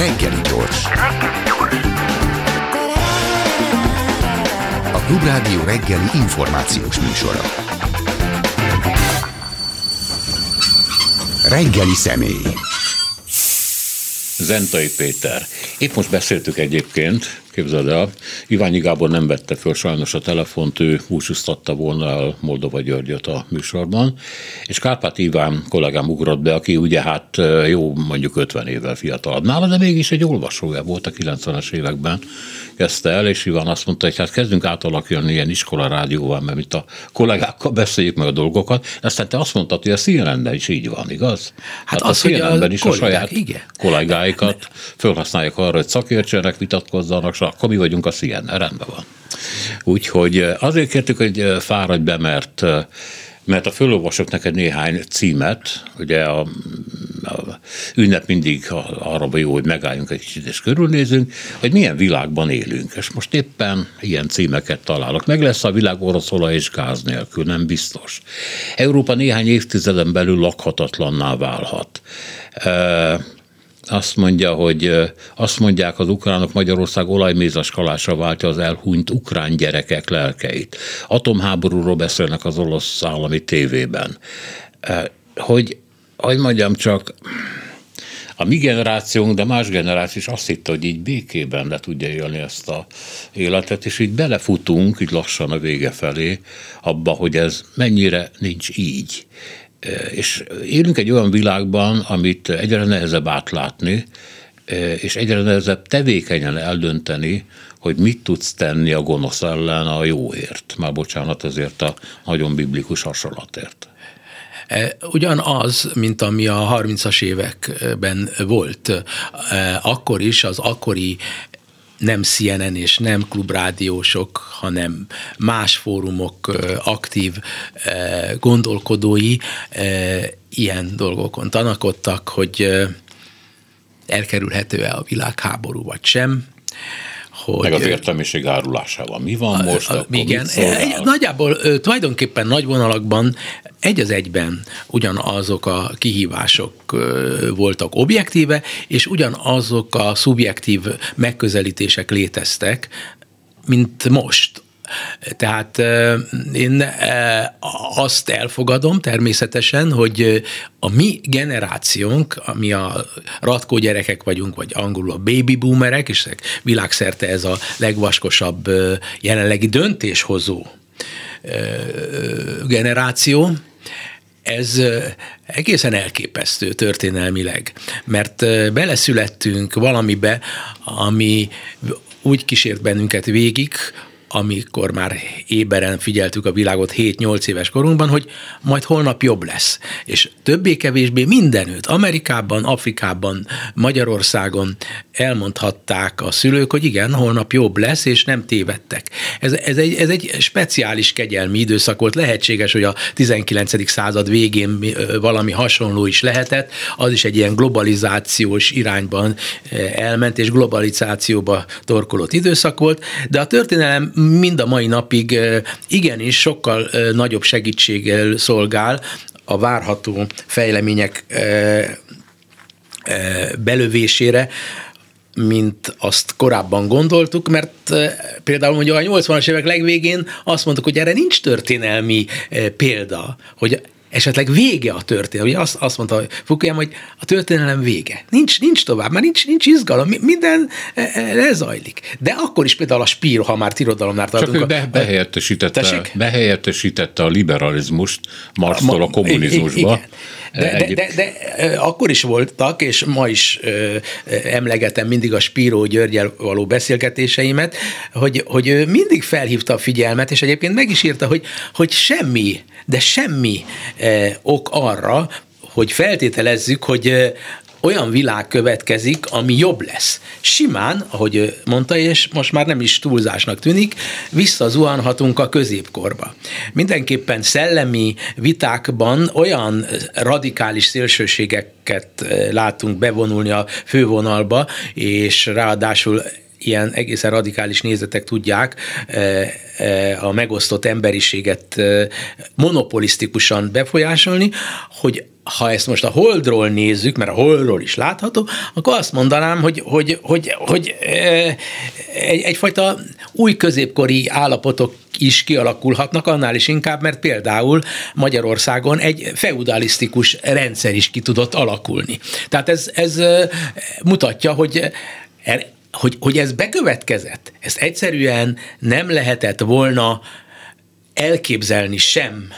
Reggeli gyors. A Klubrádió reggeli információs műsora. Reggeli személy. Zentai Péter. Épp most beszéltük egyébként, képzeld el, Iványi Gábor nem vette föl sajnos a telefont, ő búcsúztatta volna el Moldova Györgyöt a műsorban, és Kárpát Iván kollégám ugrott be, aki ugye hát jó mondjuk 50 évvel fiatalabb nála, de mégis egy olvasója volt a 90-es években, kezdte el, és Iván azt mondta, hogy hát kezdünk átalakítani ilyen iskola rádióval, mert itt a kollégákkal beszéljük meg a dolgokat. Aztán te azt mondtad, hogy a cnn is így van, igaz? Hát, hát az, a cnn is a saját igen. kollégáikat felhasználják arra, hogy szakértsenek, vitatkozzanak, akkor mi vagyunk a CNN, rendben van. Úgyhogy azért kértük, hogy fáradj be, mert mert a fölolvasok neked néhány címet, ugye a, a ünnep mindig arra jó, hogy megálljunk egy kicsit és körülnézünk, hogy milyen világban élünk. És most éppen ilyen címeket találok. Meg lesz a világ oroszolaj és gáz nélkül, nem biztos. Európa néhány évtizeden belül lakhatatlanná válhat azt mondja, hogy azt mondják az ukránok Magyarország olajmézes kalásra váltja az elhunyt ukrán gyerekek lelkeit. Atomháborúról beszélnek az olasz állami tévében. Hogy, hogy mondjam csak, a mi generációnk, de más generáció is azt hitte, hogy így békében le tudja élni ezt a életet, és így belefutunk, így lassan a vége felé, abba, hogy ez mennyire nincs így. És élünk egy olyan világban, amit egyre nehezebb átlátni, és egyre nehezebb tevékenyen eldönteni, hogy mit tudsz tenni a gonosz ellen a jóért. Már bocsánat ezért a nagyon biblikus hasonlatért. E, ugyanaz, mint ami a 30-as években volt, e, akkor is az akkori nem CNN és nem klubrádiósok, hanem más fórumok aktív gondolkodói ilyen dolgokon tanakodtak, hogy elkerülhető-e a világháború vagy sem, hogy... Meg az értelmiség árulásával. Mi van most? A, a, igen, nagyjából tulajdonképpen nagy vonalakban egy az egyben ugyanazok a kihívások voltak objektíve, és ugyanazok a szubjektív megközelítések léteztek, mint most tehát én azt elfogadom természetesen, hogy a mi generációnk, ami a ratkó gyerekek vagyunk, vagy angolul a baby boomerek, és világszerte ez a legvaskosabb jelenlegi döntéshozó generáció, ez egészen elképesztő történelmileg, mert beleszülettünk valamibe, ami úgy kísért bennünket végig, amikor már éberen figyeltük a világot 7-8 éves korunkban, hogy majd holnap jobb lesz. És többé-kevésbé mindenütt, Amerikában, Afrikában, Magyarországon elmondhatták a szülők, hogy igen, holnap jobb lesz, és nem tévedtek. Ez, ez, egy, ez egy speciális kegyelmi időszak volt, lehetséges, hogy a 19. század végén valami hasonló is lehetett, az is egy ilyen globalizációs irányban elment, és globalizációba torkolott időszak volt, de a történelem mind a mai napig igenis sokkal nagyobb segítséggel szolgál a várható fejlemények belövésére, mint azt korábban gondoltuk, mert például mondjuk a 80-as évek legvégén azt mondtuk, hogy erre nincs történelmi példa, hogy esetleg vége a történelem. Ugye azt, azt mondta Fukuyama, hogy a történelem vége. Nincs, nincs tovább, már nincs, nincs izgalom, minden e, e, lezajlik. De akkor is például a Spiro, ha már tirodalomnál tartunk. Csak ő be, behelyettesítette, behelyettesítette a liberalizmust Marxtól a, a kommunizmusba. Igen. De, de, de, de, de akkor is voltak, és ma is emlegetem mindig a Spíró Györgyel való beszélgetéseimet, hogy, hogy ő mindig felhívta a figyelmet, és egyébként meg is írta, hogy, hogy semmi, de semmi ok arra, hogy feltételezzük, hogy olyan világ következik, ami jobb lesz. Simán, ahogy mondta, és most már nem is túlzásnak tűnik, visszazuhanhatunk a középkorba. Mindenképpen szellemi vitákban olyan radikális szélsőségeket látunk bevonulni a fővonalba, és ráadásul ilyen egészen radikális nézetek tudják a megosztott emberiséget monopolisztikusan befolyásolni, hogy ha ezt most a holdról nézzük, mert a holdról is látható, akkor azt mondanám, hogy, hogy, hogy, hogy egy, egyfajta új középkori állapotok is kialakulhatnak, annál is inkább, mert például Magyarországon egy feudalisztikus rendszer is ki tudott alakulni. Tehát ez, ez mutatja, hogy hogy, hogy ez bekövetkezett. Ezt egyszerűen nem lehetett volna elképzelni sem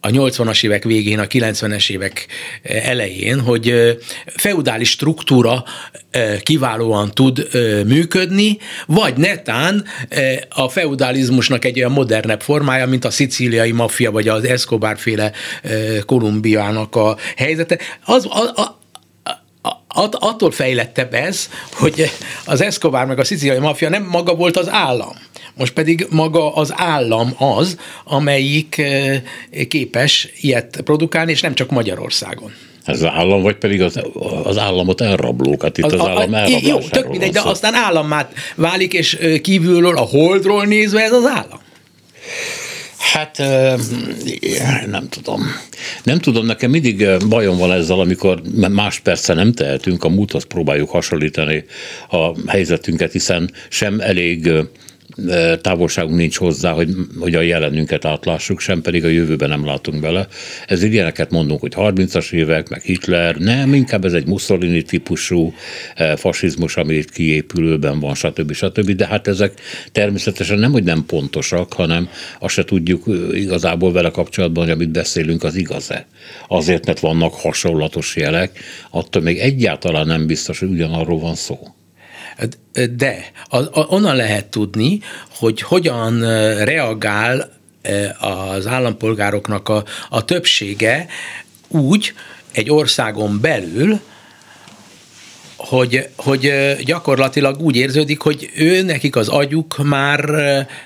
a 80-as évek végén, a 90-es évek eh, elején, hogy eh, feudális struktúra eh, kiválóan tud működni, vagy netán a feudalizmusnak egy olyan modernebb formája, mint a szicíliai maffia, vagy az Escobar féle Kolumbiának a helyzete. Az, a, a, attól fejlettebb ez, hogy az Escobar meg a szicíliai maffia nem maga volt az állam. Most pedig maga az állam az, amelyik eh, képes ilyet produkálni, és nem csak Magyarországon. Ez az állam, vagy pedig az, az államot elrablók, hát itt az, az állam elrablásáról Jó, tök mindegy, de aztán állammá válik, és eh, kívülről, a holdról nézve ez az állam. Hát nem tudom. Nem tudom, nekem mindig bajom van ezzel, amikor más persze nem tehetünk, a múlthoz próbáljuk hasonlítani a helyzetünket, hiszen sem elég távolságunk nincs hozzá, hogy, hogy a jelenünket átlássuk, sem pedig a jövőben nem látunk bele. Ez ilyeneket mondunk, hogy 30-as évek, meg Hitler, nem, inkább ez egy Mussolini típusú fasizmus, ami itt kiépülőben van, stb. stb. De hát ezek természetesen nem, hogy nem pontosak, hanem azt se tudjuk igazából vele kapcsolatban, hogy amit beszélünk, az igaz-e. Azért, mert vannak hasonlatos jelek, attól még egyáltalán nem biztos, hogy ugyanarról van szó. De onnan lehet tudni, hogy hogyan reagál az állampolgároknak a, a többsége úgy egy országon belül, hogy, hogy gyakorlatilag úgy érződik, hogy ő nekik az agyuk már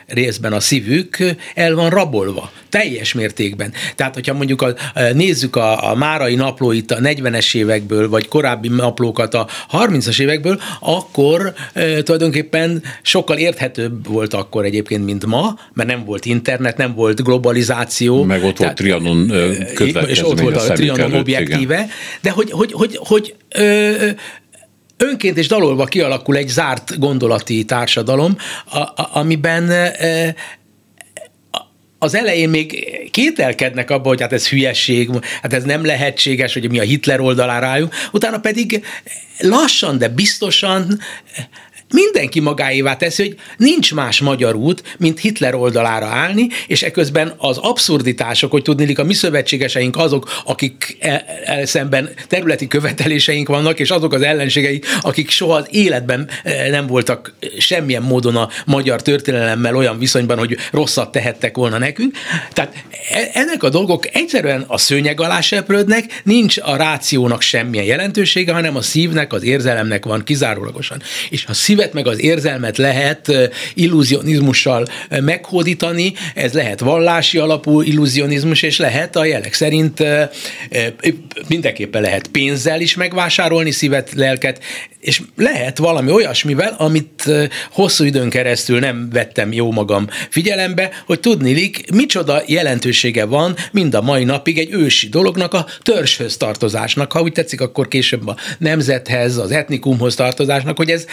részben a szívük el van rabolva, teljes mértékben. Tehát, hogyha mondjuk a, nézzük a, a márai naplóit a 40-es évekből, vagy korábbi naplókat a 30-as évekből, akkor e, tulajdonképpen sokkal érthetőbb volt akkor egyébként, mint ma, mert nem volt internet, nem volt globalizáció. Meg ott volt Trianon És ott volt a, a Trianon objektíve, igen. de hogy, hogy, hogy, hogy ö, önként és dalolva kialakul egy zárt gondolati társadalom, a, a, amiben e, az elején még kételkednek abban, hogy hát ez hülyeség, hát ez nem lehetséges, hogy mi a Hitler oldalára álljunk, utána pedig lassan, de biztosan mindenki magáévá teszi, hogy nincs más magyar út, mint Hitler oldalára állni, és eközben az abszurditások, hogy tudnélik a mi szövetségeseink azok, akik el, el szemben területi követeléseink vannak, és azok az ellenségei, akik soha az életben eh, nem voltak semmilyen módon a magyar történelemmel olyan viszonyban, hogy rosszat tehettek volna nekünk. Tehát e, ennek a dolgok egyszerűen a szőnyeg alá seprődnek, nincs a rációnak semmilyen jelentősége, hanem a szívnek, az érzelemnek van kizárólagosan. És a szíve szívet meg az érzelmet lehet illúzionizmussal meghódítani, ez lehet vallási alapú illúzionizmus, és lehet a jelek szerint mindenképpen lehet pénzzel is megvásárolni szívet, lelket, és lehet valami olyasmivel, amit hosszú időn keresztül nem vettem jó magam figyelembe, hogy tudnilik, micsoda jelentősége van mind a mai napig egy ősi dolognak a törzshöz tartozásnak, ha úgy tetszik, akkor később a nemzethez, az etnikumhoz tartozásnak, hogy ez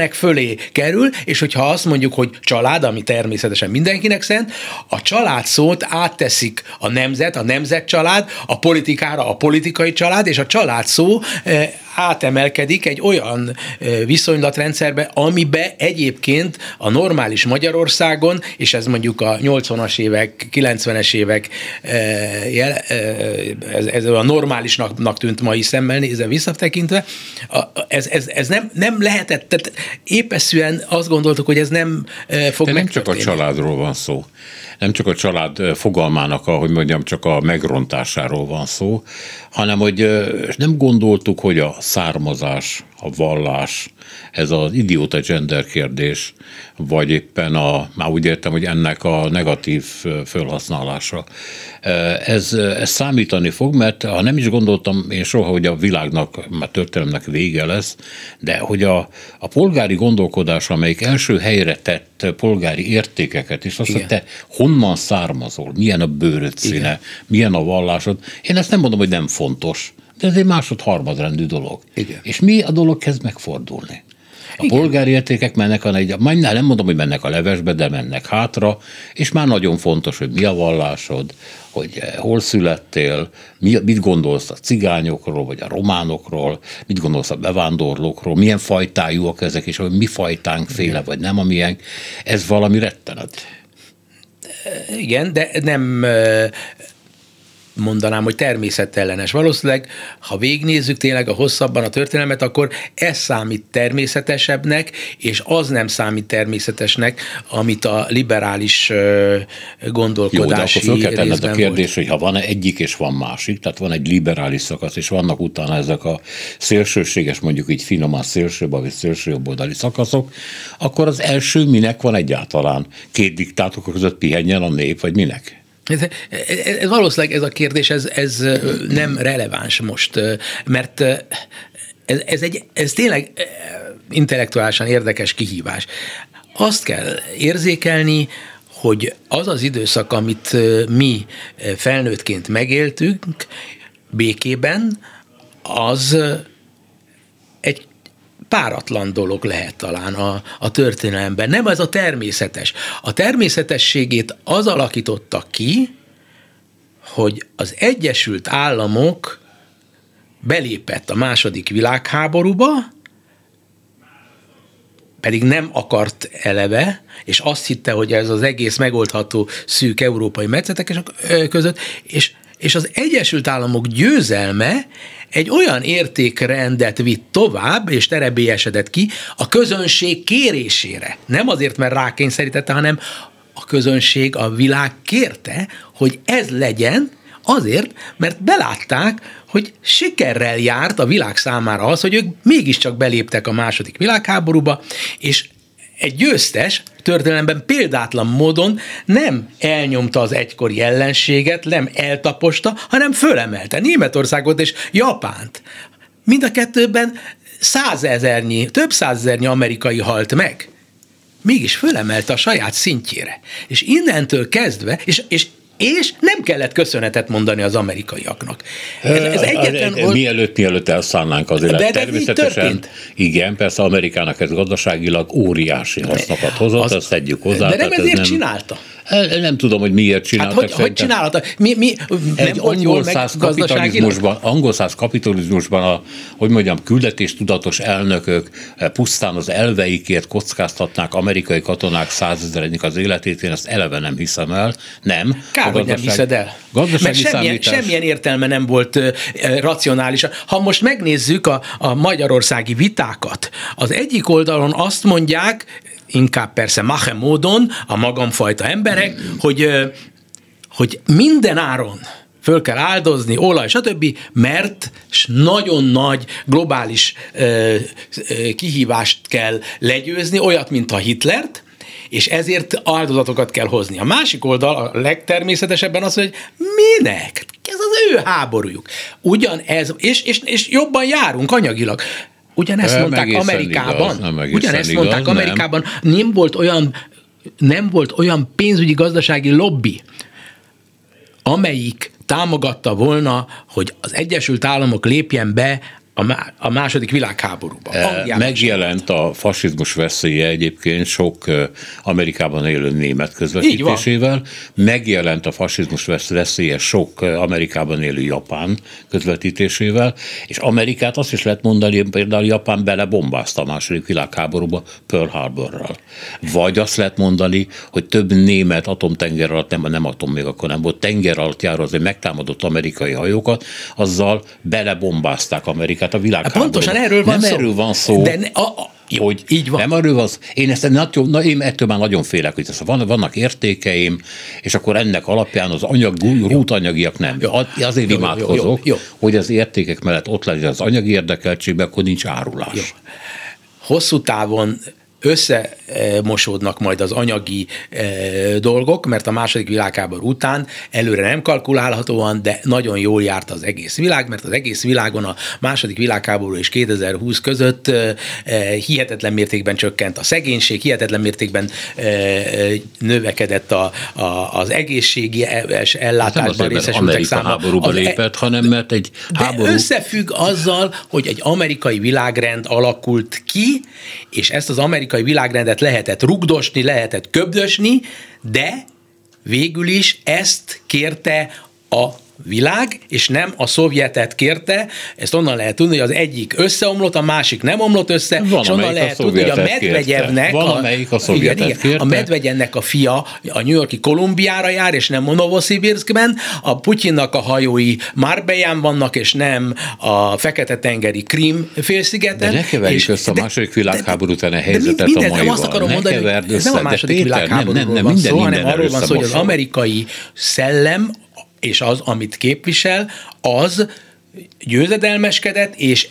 mindenek fölé kerül, és hogyha azt mondjuk, hogy család, ami természetesen mindenkinek szent, a család szót átteszik a nemzet, a nemzetcsalád, a politikára a politikai család, és a család szó átemelkedik egy olyan viszonylatrendszerbe, amibe egyébként a normális Magyarországon, és ez mondjuk a 80-as évek, 90-es évek ez, ez a normálisnak tűnt mai szemmel nézve visszatekintve, ez, ez, ez nem, nem lehetett, tehát épeszűen azt gondoltuk, hogy ez nem fog De nem csak a családról van szó nem csak a család fogalmának, a, hogy mondjam, csak a megrontásáról van szó, hanem hogy nem gondoltuk, hogy a származás, a vallás, ez az idióta gender kérdés, vagy éppen a, már úgy értem, hogy ennek a negatív felhasználása. Ez, ez számítani fog, mert ha nem is gondoltam én soha, hogy a világnak, már történelemnek vége lesz, de hogy a, a polgári gondolkodás, amelyik első helyre tett polgári értékeket, és azt, hogy te honnan származol, milyen a bőröd színe, Igen. milyen a vallásod, én ezt nem mondom, hogy nem fontos, de ez egy másod-harmadrendű dolog. Igen. És mi a dolog kezd megfordulni? A Igen. polgári értékek mennek a egy, nem mondom, hogy mennek a levesbe, de mennek hátra, és már nagyon fontos, hogy mi a vallásod, hogy eh, hol születtél, mi, mit gondolsz a cigányokról, vagy a románokról, mit gondolsz a bevándorlókról, milyen fajtájúak ezek, és hogy mi fajtánk féle, vagy nem amilyen, ez valami rettenet. Igen, de nem mondanám, hogy természetellenes. Valószínűleg, ha végnézzük tényleg a hosszabban a történelmet, akkor ez számít természetesebbnek, és az nem számít természetesnek, amit a liberális gondolkodási Jó, de akkor fel kell a kérdés, volt. hogy ha van egyik és van másik, tehát van egy liberális szakasz, és vannak utána ezek a szélsőséges, mondjuk így finoman szélsőbb, vagy szélsőjobboldali szakaszok, akkor az első minek van egyáltalán? Két diktátor között pihenjen a nép, vagy minek? Ez, ez, ez valószínűleg ez a kérdés, ez, ez nem releváns most, mert ez, ez, egy, ez tényleg intellektuálisan érdekes kihívás. Azt kell érzékelni, hogy az az időszak, amit mi felnőttként megéltünk békében, az egy páratlan dolog lehet talán a, a történelemben. Nem ez a természetes. A természetességét az alakította ki, hogy az Egyesült Államok belépett a második világháborúba, pedig nem akart eleve, és azt hitte, hogy ez az egész megoldható szűk európai metszetek között, és, és az Egyesült Államok győzelme egy olyan értékrendet vitt tovább, és terebélyesedett ki a közönség kérésére. Nem azért, mert rákényszerítette, hanem a közönség, a világ kérte, hogy ez legyen, Azért, mert belátták, hogy sikerrel járt a világ számára az, hogy ők mégiscsak beléptek a második világháborúba, és egy győztes történelemben példátlan módon nem elnyomta az egykori ellenséget, nem eltaposta, hanem fölemelte Németországot és Japánt. Mind a kettőben százezernyi, több százezernyi amerikai halt meg. Mégis fölemelte a saját szintjére. És innentől kezdve, és, és és nem kellett köszönetet mondani az amerikaiaknak. Ez, ez egyetlen volt... Mielőtt, mielőtt elszállnánk az élet. De, de természetesen, igen, persze Amerikának ez gazdaságilag óriási hasznokat hozott, az, azt tegyük hozzá. De nem ezért nem, csinálta. Nem tudom, hogy miért csináltak. Hát hogy, hogy csinálta? Mi, mi, nem egy angol száz kapitalizmusban, angol száz kapitalizmusban a, hogy mondjam, küldetés tudatos elnökök eh, pusztán az elveikért kockáztatnák amerikai katonák százezeredik az életét, én ezt eleve nem hiszem el. Nem. Kár, hogy nem hiszed el. Mert semmilyen, semmilyen értelme nem volt uh, racionális. Ha most megnézzük a, a magyarországi vitákat, az egyik oldalon azt mondják, inkább persze mache módon, a magamfajta emberek, hogy, hogy minden áron föl kell áldozni, olaj, stb., mert nagyon nagy globális kihívást kell legyőzni, olyat, mint a Hitlert, és ezért áldozatokat kell hozni. A másik oldal a legtermészetesebben az, hogy minek? Ez az ő háborújuk. Ugyanez, és, és, és jobban járunk anyagilag. Ugyanezt nem mondták Amerikában. Igaz, ugyanezt igaz, mondták nem. Amerikában. Nem volt olyan nem volt olyan pénzügyi gazdasági lobby, amelyik támogatta volna, hogy az Egyesült Államok lépjen be a második világháborúban. E, megjelent a fasizmus veszélye egyébként sok Amerikában élő német közvetítésével, megjelent a fasizmus veszélye sok Amerikában élő japán közvetítésével, és Amerikát azt is lehet mondani, például Japán belebombázta a második világháborúba Pearl Harborral. Vagy azt lehet mondani, hogy több német atomtenger alatt, nem, nem atom még akkor nem volt, tenger alatt járó azért megtámadott amerikai hajókat, azzal belebombázták Amerikát a világháborúba. Pontosan erről van nem szó. erről van szó. De a, a, Jó, hogy így van. Nem arról az, én, ezt nagyon, na, én ettől már nagyon félek, hogy ezt, van, vannak értékeim, és akkor ennek alapján az anyag, rútanyagiak nem. Jó. Azért jó, imádkozok, jó, jó, jó. hogy az értékek mellett ott legyen az anyagi érdekeltségben, akkor nincs árulás. Jó. Hosszú távon összemosódnak majd az anyagi e, dolgok, mert a második világháború után előre nem kalkulálhatóan, de nagyon jól járt az egész világ, mert az egész világon a második világháború és 2020 között e, e, hihetetlen mértékben csökkent a szegénység, hihetetlen mértékben növekedett a, a, az egészségi ellátásban hát részesültek száma. háborúba az, lépett, hanem mert egy háború... Összefügg azzal, hogy egy amerikai világrend alakult ki, és ezt az amerikai amerikai világrendet lehetett rugdosni, lehetett köbdösni, de végül is ezt kérte a világ, és nem a szovjetet kérte, ezt onnan lehet tudni, hogy az egyik összeomlott, a másik nem omlott össze, Van, és onnan lehet tudni, hogy a Medvegyevnek a, a, a, igen, igen, a Medvegyennek a fia a New Yorki Kolumbiára jár, és nem Novosibirskben, a Putyinnak a hajói Marbeján vannak, és nem a Fekete-tengeri Krim félszigeten. De ne keverjük össze a második világháború utáni helyzetet a maival. Nem azt akarom mondani, hogy nem a második világháborúról van szó, hanem arról van szó, hogy az amerikai szellem és az, amit képvisel, az győzedelmeskedett, és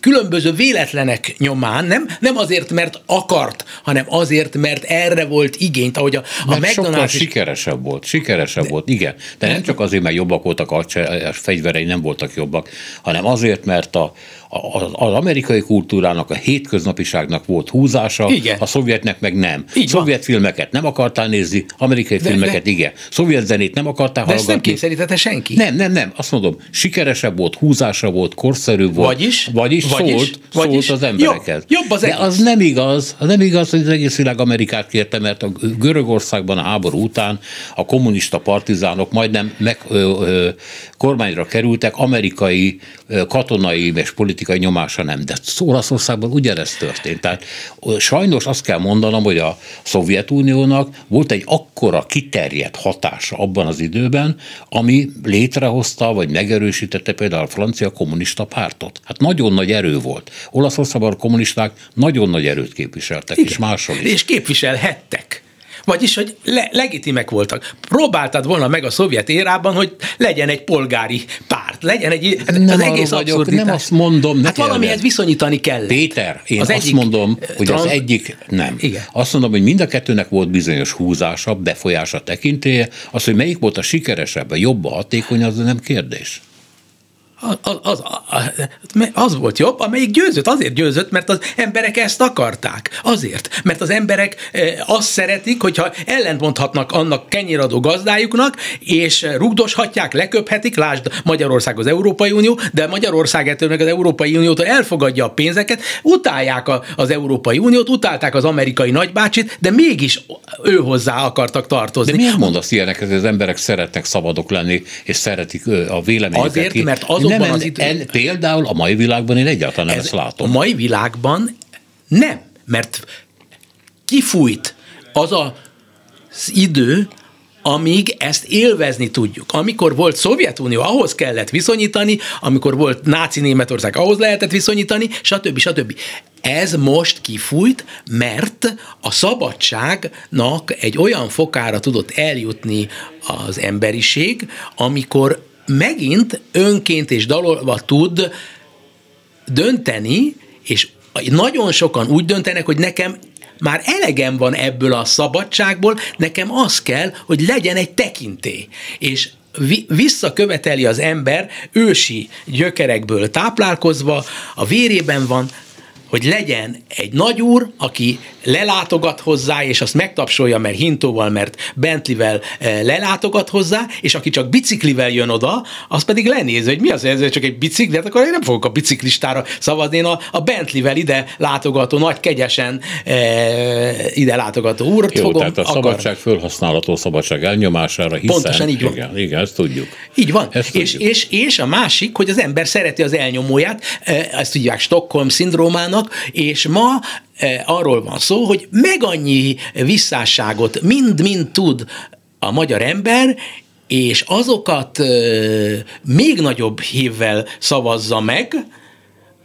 különböző véletlenek nyomán, nem, nem azért, mert akart, hanem azért, mert erre volt igényt, ahogy a, a mert McDonald's is... sikeresebb volt, sikeresebb de, volt, igen. De nem csak azért, mert jobbak voltak a, a fegyverei, nem voltak jobbak, hanem azért, mert a, az amerikai kultúrának, a hétköznapiságnak volt húzása, igen. a szovjetnek meg nem. Így Szovjet van. filmeket nem akartál nézni, amerikai de, filmeket de, igen. Szovjet zenét nem akartál de hallgatni. ezt nem kényszerítette senki. Nem, nem, nem. Azt mondom, sikeresebb volt, húzása volt, korszerű volt. Vagyis? Vagyis, vagyis szólt, vagyis, szólt az emberekhez. Jobb, jobb az De az nem igaz, az nem igaz, hogy az egész világ Amerikát kérte, mert a Görögországban a háború után a kommunista partizánok majdnem meg, ö, ö, kormányra kerültek, amerikai ö, katonai és politikai politikai nyomása nem, de Olaszországban ugyanez történt. Tehát sajnos azt kell mondanom, hogy a Szovjetuniónak volt egy akkora kiterjedt hatása abban az időben, ami létrehozta, vagy megerősítette például a francia kommunista pártot. Hát nagyon nagy erő volt. Olaszországban a kommunisták nagyon nagy erőt képviseltek, Igen. és máshol is. És képviselhettek. Vagyis, hogy le, legitimek voltak. Próbáltad volna meg a szovjet érában, hogy legyen egy polgári párt, legyen egy... Hát nem az egész vagyok, nem azt mondom. Hát valamihez viszonyítani kell. Péter, én az azt egyik, mondom, hogy trans... az egyik nem. Igen. Azt mondom, hogy mind a kettőnek volt bizonyos húzása, befolyása, tekintélye. Az, hogy melyik volt a sikeresebb, a jobb, a hatékony, az nem kérdés az, az, az, volt jobb, amelyik győzött. Azért győzött, mert az emberek ezt akarták. Azért, mert az emberek azt szeretik, hogyha ellentmondhatnak annak kenyiradó gazdájuknak, és rugdoshatják, leköphetik, lásd Magyarország az Európai Unió, de Magyarország ettől meg az Európai Uniótól elfogadja a pénzeket, utálják az Európai Uniót, utálták az amerikai nagybácsit, de mégis ő hozzá akartak tartozni. De miért mondasz ilyeneket, hogy az emberek szeretnek szabadok lenni, és szeretik a véleményeket? Azért, mert az azokban nem, az idő... en, például a mai világban én egyáltalán nem ez, ezt látom. A mai világban nem, mert kifújt az a, az idő, amíg ezt élvezni tudjuk. Amikor volt Szovjetunió, ahhoz kellett viszonyítani, amikor volt náci Németország, ahhoz lehetett viszonyítani, stb. stb. Ez most kifújt, mert a szabadságnak egy olyan fokára tudott eljutni az emberiség, amikor megint önként és dalolva tud dönteni, és nagyon sokan úgy döntenek, hogy nekem már elegem van ebből a szabadságból, nekem az kell, hogy legyen egy tekintély. És visszaköveteli az ember ősi gyökerekből táplálkozva, a vérében van, hogy legyen egy nagyúr, aki lelátogat hozzá, és azt megtapsolja, mert hintóval, mert Bentleyvel eh, lelátogat hozzá, és aki csak biciklivel jön oda, az pedig lenéz, hogy mi az, ez csak egy bicikli, hát akkor én nem fogok a biciklistára szavazni, én a, a Bentleyvel ide látogató, nagy kegyesen e, ide látogató úr Jó, fogom. tehát a akar... szabadság fölhasználható szabadság elnyomására, hiszen... Pontosan így van. Igen, igen ezt tudjuk. Így van. Ezt és, tudjuk. És, és a másik, hogy az ember szereti az elnyomóját, eh, ezt tudják Stockholm szindrómának, és ma Eh, arról van szó, hogy meg annyi visszásságot mind-mind tud a magyar ember, és azokat eh, még nagyobb hívvel szavazza meg,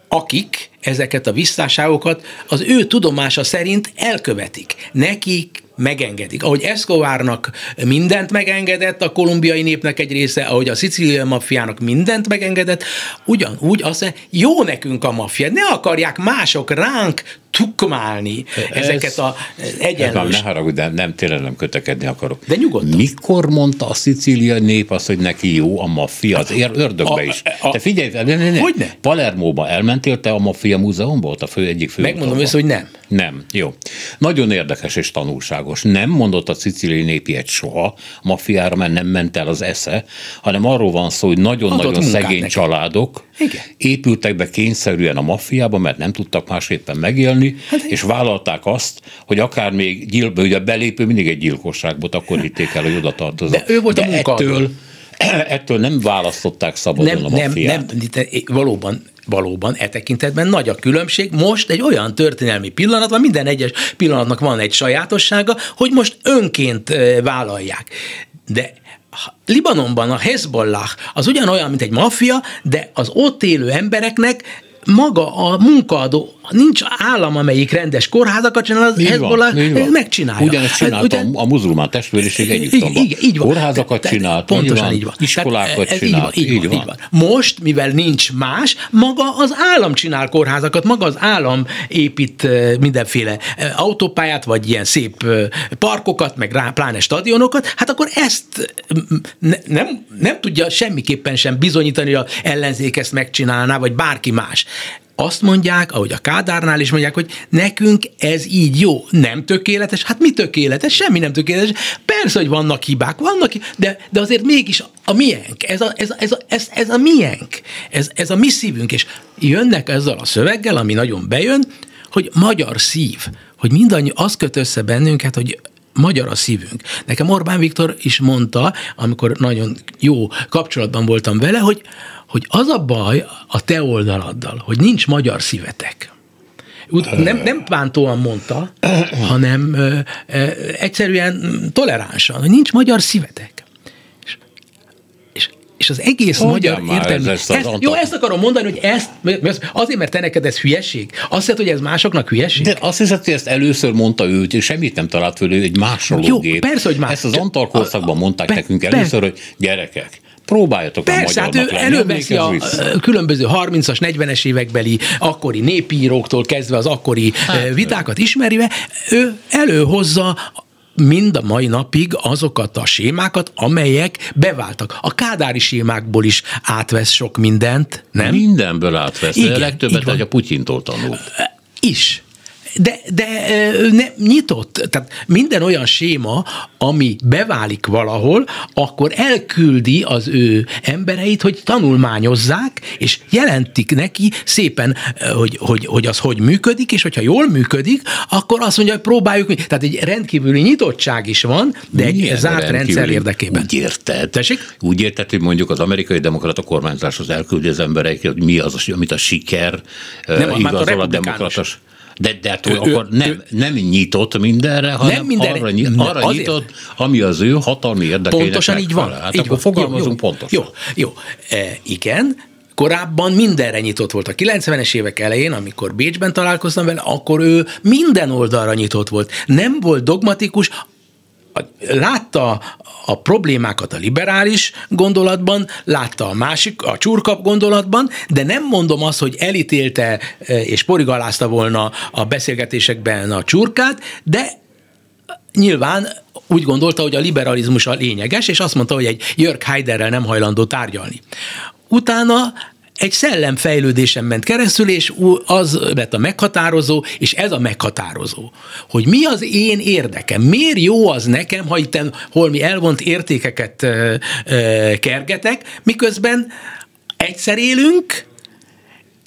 akik ezeket a visszásságokat az ő tudomása szerint elkövetik. Nekik megengedik. Ahogy Escobarnak mindent megengedett, a kolumbiai népnek egy része, ahogy a szicíliai maffiának mindent megengedett, ugyanúgy azt mondja, jó nekünk a maffia, ne akarják mások ránk tukmálni Ez, ezeket a egyenlős... Ne haragudj, de nem, tényleg nem kötekedni akarok. De nyugodtan. Mikor mondta a szicíliai nép azt, hogy neki jó a maffia? Az ér, ördögbe is. A, a, te figyelj, ne, ne, ne. Hogy ne? Palermóba elmentél te a maffia múzeumba? Volt a fő egyik fő. Megmondom össze, hogy nem. Nem. Jó. Nagyon érdekes és tanulságos. Nem mondott a szicíliai népi egy soha a maffiára, mert nem ment el az esze, hanem arról van szó, hogy nagyon-nagyon szegény neki. családok Igen. épültek be kényszerűen a maffiába, mert nem tudtak másképpen megélni, hát, és vállalták azt, hogy akár még gyilbe, ugye belépő mindig egy gyilkosság volt, akkor hitték el, hogy oda tartozott. De ő volt De a ettől, ettől nem választották szabadon nem, a maffiát. Nem, nem, valóban valóban e tekintetben nagy a különbség. Most egy olyan történelmi pillanat van, minden egyes pillanatnak van egy sajátossága, hogy most önként vállalják. De Libanonban a Hezbollah az ugyanolyan, mint egy maffia, de az ott élő embereknek maga a munkaadó, nincs állam, amelyik rendes kórházakat csinál, az Hezbollah megcsinálja. Ugyanezt csinálta Ugyan... a muzulmán testvériség Egyiptomban. Igen, így van. Kórházakat csinált, pontosan így van, iskolákat csinált. Így van, így, van, így van. Most, mivel nincs más, maga az állam csinál kórházakat, maga az állam épít mindenféle autópályát, vagy ilyen szép parkokat, meg rá, pláne stadionokat, hát akkor ezt ne, nem, nem tudja semmiképpen sem bizonyítani, hogy a ellenzék ezt megcsinálná, vagy bárki más azt mondják, ahogy a Kádárnál is mondják, hogy nekünk ez így jó, nem tökéletes. Hát mi tökéletes? Semmi nem tökéletes. Persze, hogy vannak hibák, vannak, de, de azért mégis a miénk, ez a, ez, a, ez, a, ez, ez a miénk, ez, ez a mi szívünk, és jönnek ezzel a szöveggel, ami nagyon bejön, hogy magyar szív, hogy mindannyi az köt össze bennünket, hogy magyar a szívünk. Nekem Orbán Viktor is mondta, amikor nagyon jó kapcsolatban voltam vele, hogy, hogy az a baj a te oldaladdal, hogy nincs magyar szívetek. Nem, nem bántóan mondta, hanem egyszerűen toleránsan, hogy nincs magyar szívetek. És, és, és az egész Hogyan magyar értelmi... Ez ezt, jó, ezt akarom mondani, hogy ezt, azért, mert te neked ez hülyeség. Azt hiszed, hogy ez másoknak hülyeség? De azt hiszed, hogy ezt először mondta ő, és semmit nem talált föl, egy másológép. Jó, persze, hogy más. Ezt az Antal korszakban mondták pe, nekünk először, hogy gyerekek, próbáljatok Persze, hát ő előveszi a különböző 30-as, 40-es évekbeli akkori népíróktól kezdve az akkori hát, vitákat ismerve, ő előhozza mind a mai napig azokat a sémákat, amelyek beváltak. A kádári sémákból is átvesz sok mindent, nem? Mindenből átvesz, Igen, de a legtöbbet a Putyintól tanult. Is de, de ne, nyitott, tehát minden olyan séma, ami beválik valahol, akkor elküldi az ő embereit, hogy tanulmányozzák, és jelentik neki szépen, hogy, hogy, hogy az hogy működik, és hogyha jól működik, akkor azt mondja, hogy próbáljuk. Tehát egy rendkívüli nyitottság is van, de egy Milyen zárt rendszer érdekében. Úgy érted? Tessék? Úgy érted, hogy mondjuk az amerikai demokrata kormányzáshoz elküldi az embereket, hogy mi az, amit a siker nem, igazol a, a demokratas. De, de hát ő, akkor ő, nem, nem nyitott mindenre, hanem nem mindenre, arra, nyit, arra azért, nyitott, ami az ő hatalmi érdekének Pontosan így van. Hát így akkor van. fogalmazunk jó, pontosan. Jó, jó. E, igen, korábban mindenre nyitott volt. A 90-es évek elején, amikor Bécsben találkoztam vele, akkor ő minden oldalra nyitott volt. Nem volt dogmatikus, látta a problémákat a liberális gondolatban, látta a másik, a csurkap gondolatban, de nem mondom azt, hogy elítélte e, és porigalázta volna a beszélgetésekben a csurkát, de nyilván úgy gondolta, hogy a liberalizmus a lényeges, és azt mondta, hogy egy Jörg Heiderrel nem hajlandó tárgyalni. Utána egy szellemfejlődésen ment keresztül, és az lett a meghatározó, és ez a meghatározó, hogy mi az én érdekem, miért jó az nekem, ha itt holmi elvont értékeket ö, kergetek, miközben egyszer élünk,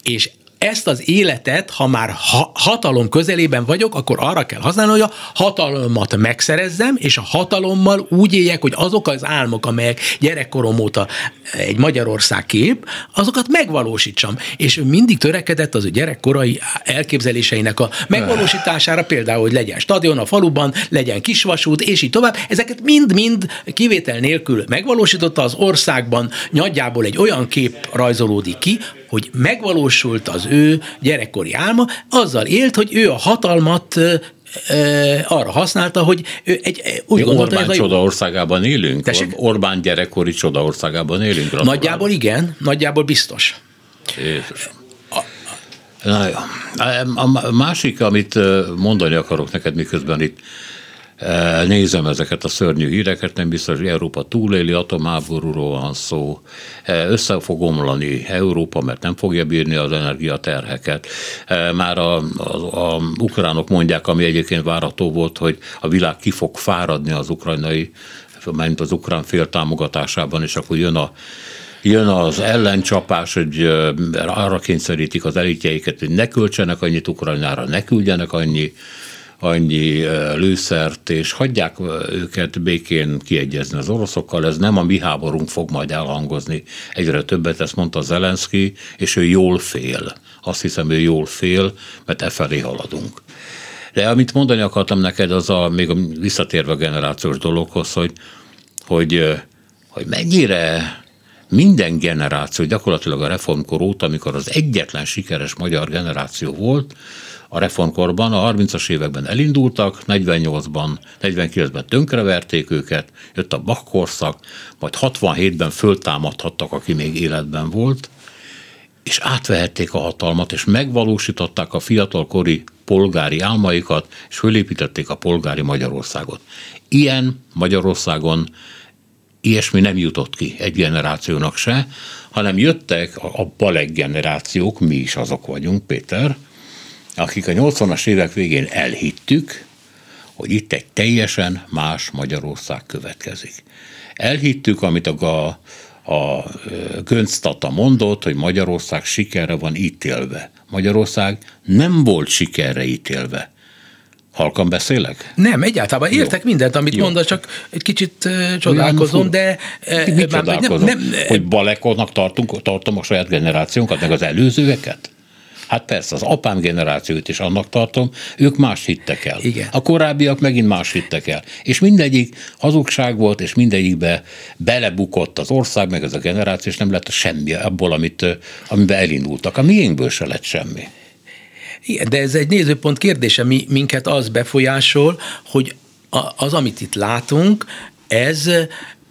és ezt az életet, ha már ha, hatalom közelében vagyok, akkor arra kell használni, hogy a hatalmat megszerezzem, és a hatalommal úgy éljek, hogy azok az álmok, amelyek gyerekkorom óta egy Magyarország kép, azokat megvalósítsam. És ő mindig törekedett az ő gyerekkorai elképzeléseinek a megvalósítására, például, hogy legyen stadion a faluban, legyen kisvasút, és így tovább. Ezeket mind-mind kivétel nélkül megvalósította az országban, nagyjából egy olyan kép rajzolódik ki, hogy megvalósult az ő gyerekkori álma, azzal élt, hogy ő a hatalmat arra használta, hogy ő egy, úgy Mi gondolta, Orbán ez a csoda országában élünk? Tessék? Orbán gyerekkori csoda országában élünk? Gratulálok. Nagyjából igen, nagyjából biztos. Jézus. Na jó. A másik, amit mondani akarok neked, miközben itt nézem ezeket a szörnyű híreket, nem biztos, hogy Európa túléli, atomáborúról van szó, össze fog omlani Európa, mert nem fogja bírni az energiaterheket. Már a, a, a ukránok mondják, ami egyébként várható volt, hogy a világ ki fog fáradni az ukrajnai, mert az ukrán fél támogatásában, és akkor jön a jön az ellencsapás, hogy arra kényszerítik az elitjeiket, hogy ne költsenek annyit Ukrajnára, ne küldjenek annyi annyi lőszert, és hagyják őket békén kiegyezni az oroszokkal, ez nem a mi háborunk fog majd elhangozni. Egyre többet ezt mondta Zelenszky, és ő jól fél. Azt hiszem, ő jól fél, mert e felé haladunk. De amit mondani akartam neked, az a, még a visszatérve a generációs dologhoz, hogy, hogy, hogy mennyire minden generáció, gyakorlatilag a reformkor óta, amikor az egyetlen sikeres magyar generáció volt, a reformkorban, a 30-as években elindultak, 48-ban, 49-ben tönkreverték őket, jött a bakkorszak, majd 67-ben föltámadhattak, aki még életben volt, és átvehették a hatalmat, és megvalósították a fiatalkori polgári álmaikat, és fölépítették a polgári Magyarországot. Ilyen Magyarországon ilyesmi nem jutott ki egy generációnak se, hanem jöttek a, a baleg generációk, mi is azok vagyunk, Péter, akik a 80-as évek végén elhittük, hogy itt egy teljesen más Magyarország következik. Elhittük, amit a, a Gönctata mondott, hogy Magyarország sikerre van ítélve. Magyarország nem volt sikerre ítélve. Halkan beszélek? Nem, egyáltalán értek Jó. mindent, amit Jó. mondasz, csak egy kicsit uh, csodálkozom, de... Uh, Mit csodálkozom? Nem, nem, hogy balekonnak tartunk, tartom a saját generációnkat, meg az előzőeket? Hát persze, az apám generációt is annak tartom, ők más hittek el. Igen. A korábbiak megint más hittek el. És mindegyik hazugság volt, és mindegyikbe belebukott az ország, meg ez a generáció, és nem lett semmi abból, amit, amiben elindultak. A miénkből se lett semmi. Igen, de ez egy nézőpont kérdése, mi, minket az befolyásol, hogy az, amit itt látunk, ez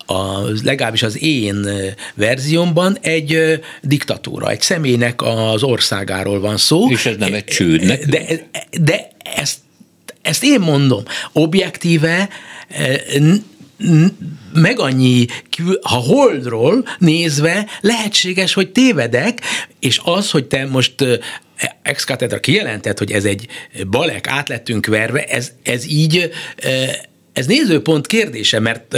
a, legalábbis az én verziómban egy diktatúra, egy személynek az országáról van szó. És ez nem egy csőd De, de ezt, ezt én mondom. Objektíve meg annyi, ha holdról nézve lehetséges, hogy tévedek, és az, hogy te most ex kijelentett, hogy ez egy balek, átlettünk verve, ez, ez így, ez nézőpont kérdése, mert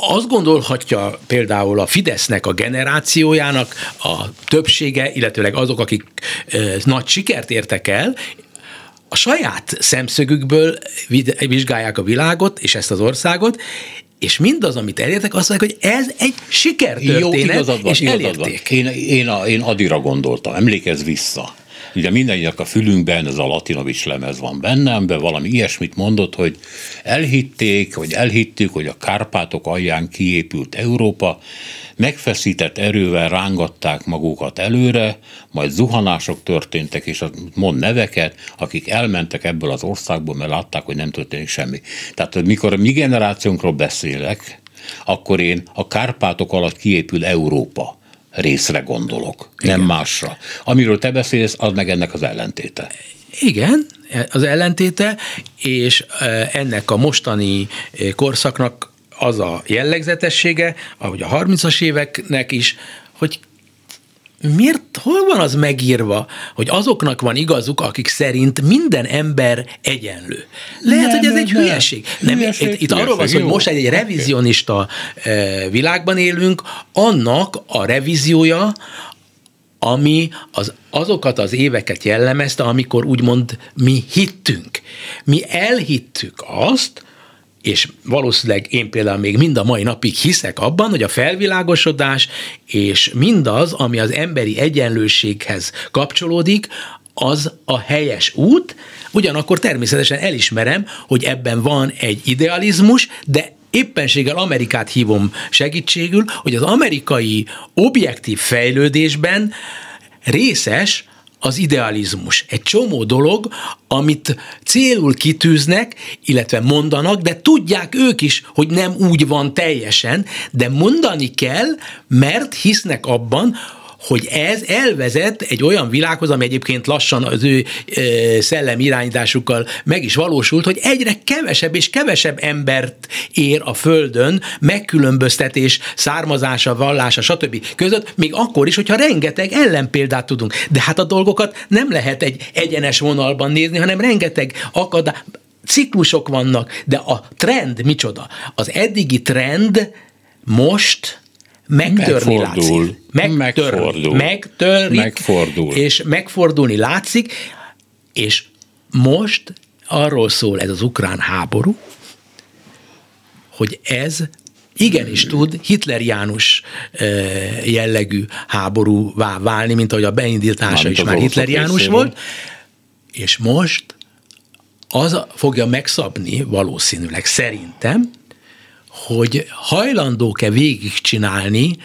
azt gondolhatja például a Fidesznek a generációjának a többsége, illetőleg azok, akik nagy sikert értek el, a saját szemszögükből vizsgálják a világot és ezt az országot, és mindaz, amit elértek, azt mondják, hogy ez egy sikertörténet, Jó, van, és elérték. Én, én, én Adira gondoltam, emlékezz vissza Ugye mindannyiak a fülünkben ez a Latinovics lemez van bennem, de valami ilyesmit mondott, hogy elhitték, hogy elhittük, hogy a Kárpátok alján kiépült Európa, megfeszített erővel rángatták magukat előre, majd zuhanások történtek, és mond neveket, akik elmentek ebből az országból, mert látták, hogy nem történik semmi. Tehát mikor a mi generációnkról beszélek, akkor én a Kárpátok alatt kiépül Európa részre gondolok, Igen. nem másra. Amiről te beszélsz, az meg ennek az ellentéte. Igen, az ellentéte, és e, ennek a mostani e, korszaknak az a jellegzetessége, ahogy a 30-as éveknek is, hogy miért, hol van az megírva, hogy azoknak van igazuk, akik szerint minden ember egyenlő? Lehet, nem, hogy ez egy nem, hülyeség. Nem, hülyeség, itt, itt arról van hogy most egy revizionista okay. világban élünk, annak a revíziója, ami az, azokat az éveket jellemezte, amikor úgymond mi hittünk. Mi elhittük azt, és valószínűleg én például még mind a mai napig hiszek abban, hogy a felvilágosodás és mindaz, ami az emberi egyenlőséghez kapcsolódik, az a helyes út, ugyanakkor természetesen elismerem, hogy ebben van egy idealizmus, de éppenséggel Amerikát hívom segítségül, hogy az amerikai objektív fejlődésben részes az idealizmus. Egy csomó dolog, amit célul kitűznek, illetve mondanak, de tudják ők is, hogy nem úgy van teljesen, de mondani kell, mert hisznek abban, hogy ez elvezet egy olyan világhoz, ami egyébként lassan az ő szellem irányításukkal meg is valósult, hogy egyre kevesebb és kevesebb embert ér a Földön megkülönböztetés, származása, vallása, stb. között, még akkor is, hogyha rengeteg ellenpéldát tudunk. De hát a dolgokat nem lehet egy egyenes vonalban nézni, hanem rengeteg akadály, ciklusok vannak, de a trend micsoda? Az eddigi trend most megtörni megfordul, látszik. Megtörni, megfordul, megtörik, megfordul. és megfordulni látszik, és most arról szól ez az ukrán háború, hogy ez igenis tud Hitler János jellegű háborúvá válni, mint ahogy a beindítása is már Hitler János volt, és most az fogja megszabni valószínűleg szerintem, hogy hajlandók-e végigcsinálni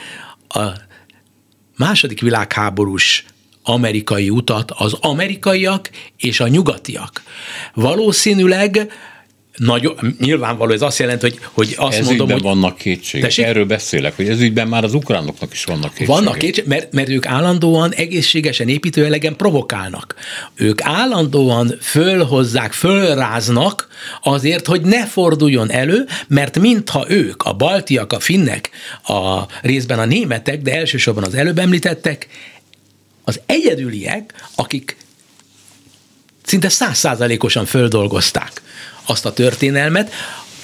a második világháborús amerikai utat az amerikaiak és a nyugatiak. Valószínűleg nagyon, nyilvánvaló ez azt jelenti, hogy, hogy azt ez mondom, hogy vannak kétségek. Tessék? Erről beszélek, hogy ez ügyben már az ukránoknak is vannak kétségek. Vannak kétség, mert, mert ők állandóan egészségesen építőjelegen provokálnak. Ők állandóan fölhozzák, fölráznak azért, hogy ne forduljon elő, mert mintha ők, a baltiak, a finnek, a részben a németek, de elsősorban az előbb említettek, az egyedüliek, akik szinte százszázalékosan földolgozták azt a történelmet,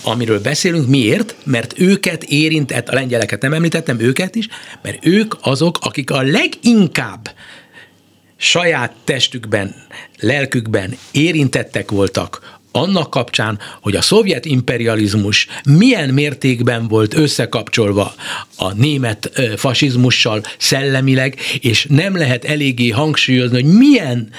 amiről beszélünk. Miért? Mert őket érintett, a lengyeleket nem említettem, őket is, mert ők azok, akik a leginkább saját testükben, lelkükben érintettek voltak annak kapcsán, hogy a szovjet imperializmus milyen mértékben volt összekapcsolva a német fasizmussal szellemileg, és nem lehet eléggé hangsúlyozni, hogy milyen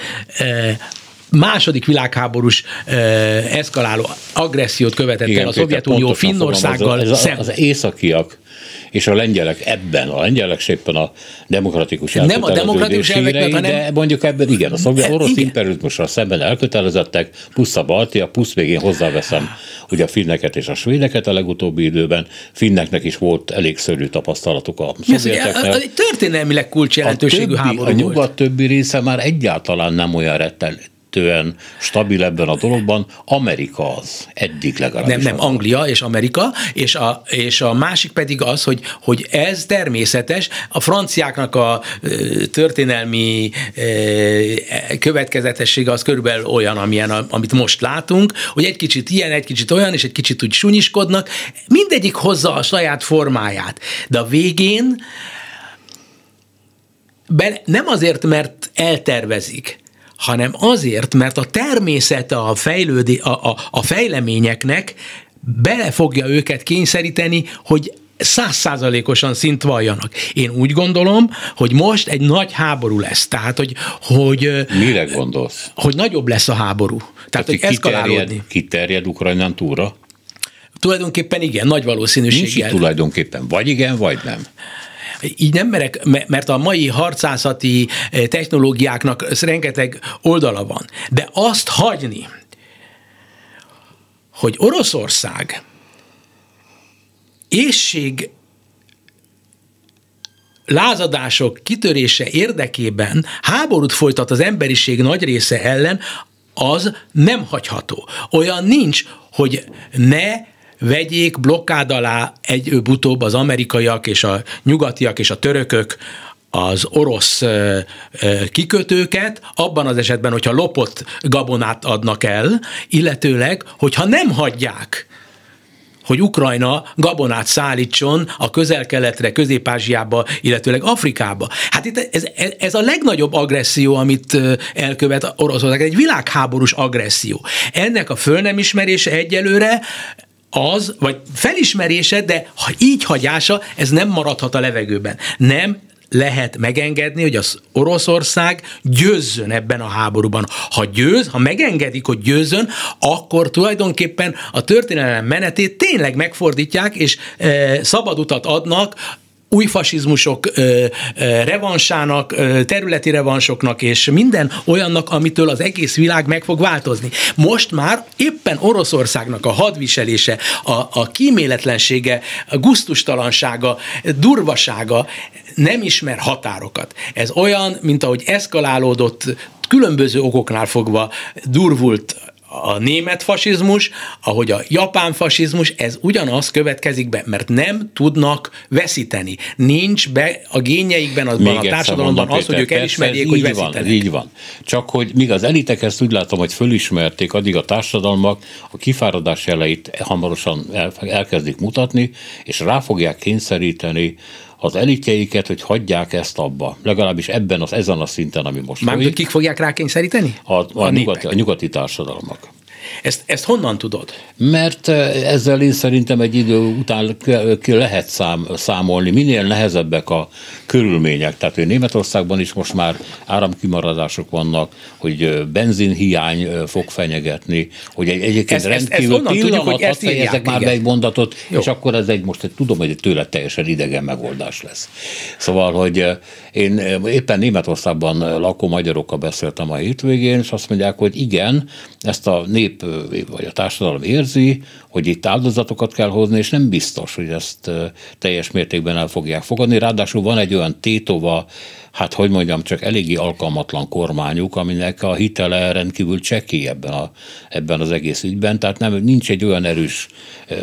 második világháborús ö, eszkaláló agressziót követett el a Szovjetunió Finnországgal ez, szemben. az, északiak és a lengyelek ebben, a lengyelek éppen a demokratikus Nem a demokratikus elvek miatt, hírei, hanem- de mondjuk ebben igen, a szovjet E, orosz igen. imperializmusra szemben elkötelezettek, plusz a Baltia, plusz még én hozzáveszem ugye a finneket és a svédeket a legutóbbi időben, finneknek is volt elég szörnyű tapasztalatuk a Ez egy, szovjeteknek. történelmileg kulcsjelentőségű háború a nyugat többi része már egyáltalán nem olyan rettenetően stabil ebben a dologban. Amerika az, eddig legalábbis. Nem, nem. Anglia és Amerika, és a, és a másik pedig az, hogy, hogy ez természetes, a franciáknak a történelmi következetessége az körülbelül olyan, amilyen, amit most látunk, hogy egy kicsit ilyen, egy kicsit olyan, és egy kicsit úgy sunyiskodnak, mindegyik hozza a saját formáját, de a végén be, nem azért, mert eltervezik, hanem azért, mert a természete a, fejlődi, a, a, a fejleményeknek bele fogja őket kényszeríteni, hogy százszázalékosan szint valljanak. Én úgy gondolom, hogy most egy nagy háború lesz. Tehát, hogy, hogy, Mire gondolsz? hogy nagyobb lesz a háború. Tehát, hogy kiterjed, eszkalálódni. kiterjed Ukrajnán túlra? Tulajdonképpen igen, nagy Nincs valószínűséggel. itt tulajdonképpen vagy igen, vagy nem. Így nem merek, me- mert a mai harcászati eh, technológiáknak rengeteg oldala van. De azt hagyni, hogy Oroszország ésség lázadások kitörése érdekében háborút folytat az emberiség nagy része ellen, az nem hagyható. Olyan nincs, hogy ne vegyék blokkád alá egy-utóbb az amerikaiak és a nyugatiak és a törökök az orosz kikötőket, abban az esetben, hogyha lopott gabonát adnak el, illetőleg, hogyha nem hagyják hogy Ukrajna gabonát szállítson a közel-keletre, Közép-Ázsiába, illetőleg Afrikába. Hát itt ez, ez a legnagyobb agresszió, amit elkövet Oroszország, egy világháborús agresszió. Ennek a föl nem ismerése egyelőre az, vagy felismerése, de ha így hagyása, ez nem maradhat a levegőben. Nem lehet megengedni, hogy az Oroszország győzzön ebben a háborúban. Ha győz, ha megengedik, hogy győzzön, akkor tulajdonképpen a történelem menetét tényleg megfordítják, és e, szabad utat adnak új fasizmusok revansának, területi revansoknak és minden olyannak, amitől az egész világ meg fog változni. Most már éppen Oroszországnak a hadviselése, a, a kíméletlensége, a guztustalansága, durvasága nem ismer határokat. Ez olyan, mint ahogy eszkalálódott különböző okoknál fogva durvult a német fasizmus, ahogy a japán fasizmus, ez ugyanaz következik be, mert nem tudnak veszíteni. Nincs be a génjeikben, azban Még a társadalomban mondom, az, Péter, hogy ők elismerjék, hogy veszítenek. Van, így van. Csak hogy míg az elitek ezt úgy látom, hogy fölismerték, addig a társadalmak a kifáradás jeleit hamarosan elkezdik mutatni, és rá fogják kényszeríteni az elitjeiket, hogy hagyják ezt abba. Legalábbis ebben az, ezen a szinten, ami most Mármint, kik fogják rákényszeríteni? A, a, a, nyugati, a nyugati társadalmak. Ezt, ezt honnan tudod? Mert ezzel én szerintem egy idő után ki lehet szám, számolni, minél nehezebbek a körülmények. Tehát, hogy Németországban is most már áramkimaradások vannak, hogy benzinhiány fog fenyegetni, hogy egy, egyébként ezt, rendkívül ezt, ezt pillanat, tudjuk, hogy ezt fejezek már be egy mondatot, Jó. és akkor ez egy, most egy, tudom, hogy tőle teljesen idegen megoldás lesz. Szóval, hogy én éppen Németországban lakó magyarokkal beszéltem a hétvégén, és azt mondják, hogy igen, ezt a nép vagy a társadalom érzi, hogy itt áldozatokat kell hozni, és nem biztos, hogy ezt teljes mértékben el fogják fogadni. Ráadásul van egy olyan tétova, hát hogy mondjam, csak eléggé alkalmatlan kormányuk, aminek a hitele rendkívül csekély ebben, a, ebben az egész ügyben, tehát nem, nincs egy olyan erős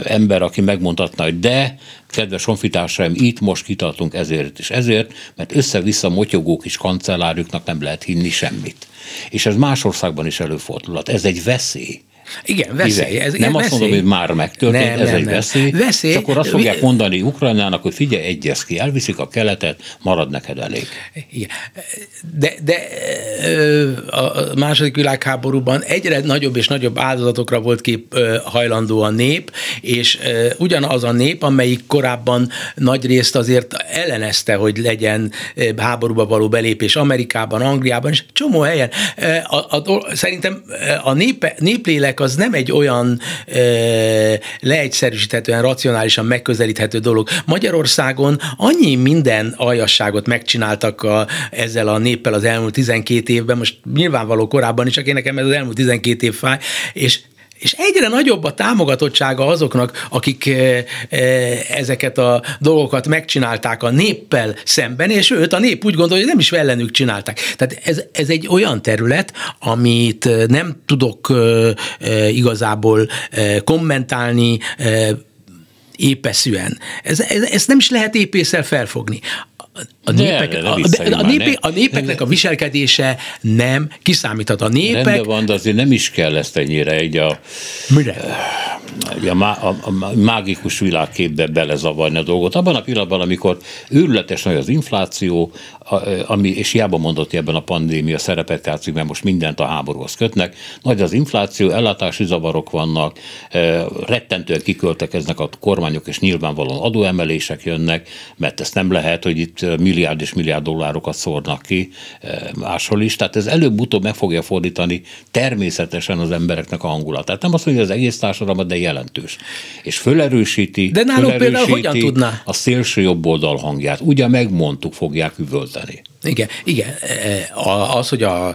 ember, aki megmondhatna, hogy de, kedves honfitársaim, itt most kitartunk ezért és ezért, mert össze-vissza motyogó kis kancellárjuknak nem lehet hinni semmit. És ez más országban is előfordulhat. Ez egy veszély. Igen, veszély. Ez, nem azt mondom, hogy már megtörtént, nem, ez nem, egy nem. veszély. veszély. Csak akkor azt fogják mondani Ukrajnának, hogy figyelj, egyez ki, elviszik a keletet, marad neked elég. Igen. De, de a második világháborúban egyre nagyobb és nagyobb áldozatokra volt kép hajlandó a nép, és ugyanaz a nép, amelyik korábban nagy részt azért ellenezte, hogy legyen háborúba való belépés Amerikában, Angliában, és csomó helyen. A, a, szerintem a nép, néplélek ennek az nem egy olyan e, leegyszerűsíthetően, racionálisan megközelíthető dolog. Magyarországon annyi minden aljasságot megcsináltak a, ezzel a néppel az elmúlt 12 évben, most nyilvánvaló korábban is, csak én nekem ez az elmúlt 12 év fáj, és és egyre nagyobb a támogatottsága azoknak, akik eh, eh, ezeket a dolgokat megcsinálták a néppel szemben, és őt a nép úgy gondolja, hogy nem is ellenük csinálták. Tehát ez, ez egy olyan terület, amit eh, nem tudok igazából kommentálni, épeszűen. Ez, ez, ezt nem is lehet épészel felfogni a, népek, a, a, a, népé, a népeknek a viselkedése nem kiszámíthat. A népek... Rendben van, de azért nem is kell ezt ennyire egy a... Mire? A, a, a, a mágikus világképbe belezavarni a dolgot. Abban a pillanatban, amikor őrületes nagy az infláció, ami, és hiába mondott, hogy ebben a pandémia szerepet játszik, mert most mindent a háborúhoz kötnek, nagy az infláció, ellátási zavarok vannak, rettentően kiköltekeznek a kormányok, és nyilvánvalóan adóemelések jönnek, mert ezt nem lehet, hogy itt milliárd és milliárd dollárokat szórnak ki máshol is. Tehát ez előbb-utóbb meg fogja fordítani természetesen az embereknek a hangulatát. Nem azt mondja, hogy az egész társadalmat, de jelentős. És fölerősíti, de nálunk fölerősíti például hogyan tudná? a szélső jobb oldal hangját. Ugye megmondtuk, fogják üvölteni. Igen, igen. Az, hogy a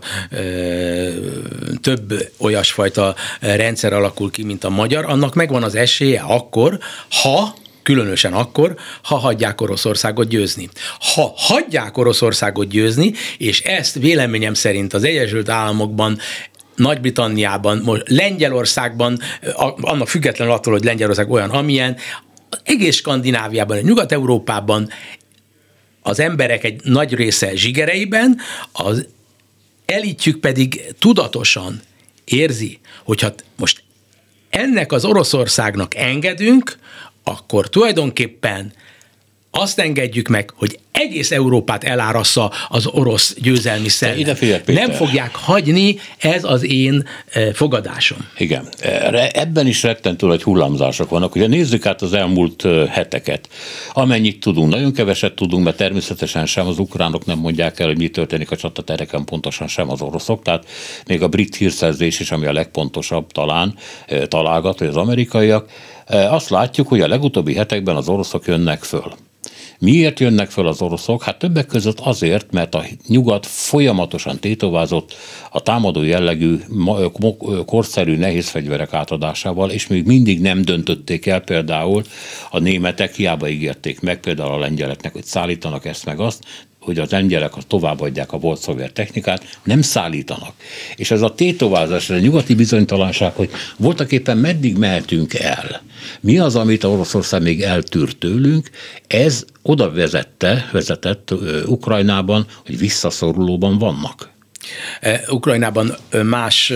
több olyasfajta rendszer alakul ki, mint a magyar, annak megvan az esélye akkor, ha különösen akkor, ha hagyják Oroszországot győzni. Ha hagyják Oroszországot győzni, és ezt véleményem szerint az Egyesült Államokban nagy-Britanniában, Lengyelországban, annak függetlenül attól, hogy Lengyelország olyan, amilyen, egész Skandináviában, Nyugat-Európában az emberek egy nagy része zsigereiben, az elitjük pedig tudatosan érzi, hogyha most ennek az Oroszországnak engedünk, akkor tulajdonképpen azt engedjük meg, hogy egész Európát elárassza az orosz győzelmi szellem. Nem fogják hagyni, ez az én eh, fogadásom. Igen. Erre- Ebben is rettentő nagy hullámzások vannak. Ugye nézzük át az elmúlt ö, heteket. Amennyit tudunk, nagyon keveset tudunk, mert természetesen sem az ukránok nem mondják el, hogy mi történik a csatatereken, pontosan sem az oroszok. Tehát még a brit hírszerzés is, ami a legpontosabb talán találgat, hogy az amerikaiak. Azt látjuk, hogy a legutóbbi hetekben az oroszok jönnek föl. Miért jönnek föl az oroszok? Hát többek között azért, mert a nyugat folyamatosan tétovázott a támadó jellegű, korszerű nehéz fegyverek átadásával, és még mindig nem döntötték el például a németek, hiába ígérték meg például a lengyeleknek, hogy szállítanak ezt meg azt, hogy az lengyelek azt továbbadják a volt szovjet technikát, nem szállítanak. És ez a tétovázás, ez a nyugati bizonytalanság, hogy voltak éppen meddig mehetünk el, mi az, amit Oroszország még eltűr tőlünk, ez oda vezette, vezetett Ukrajnában, hogy visszaszorulóban vannak. Eh, Ukrajnában más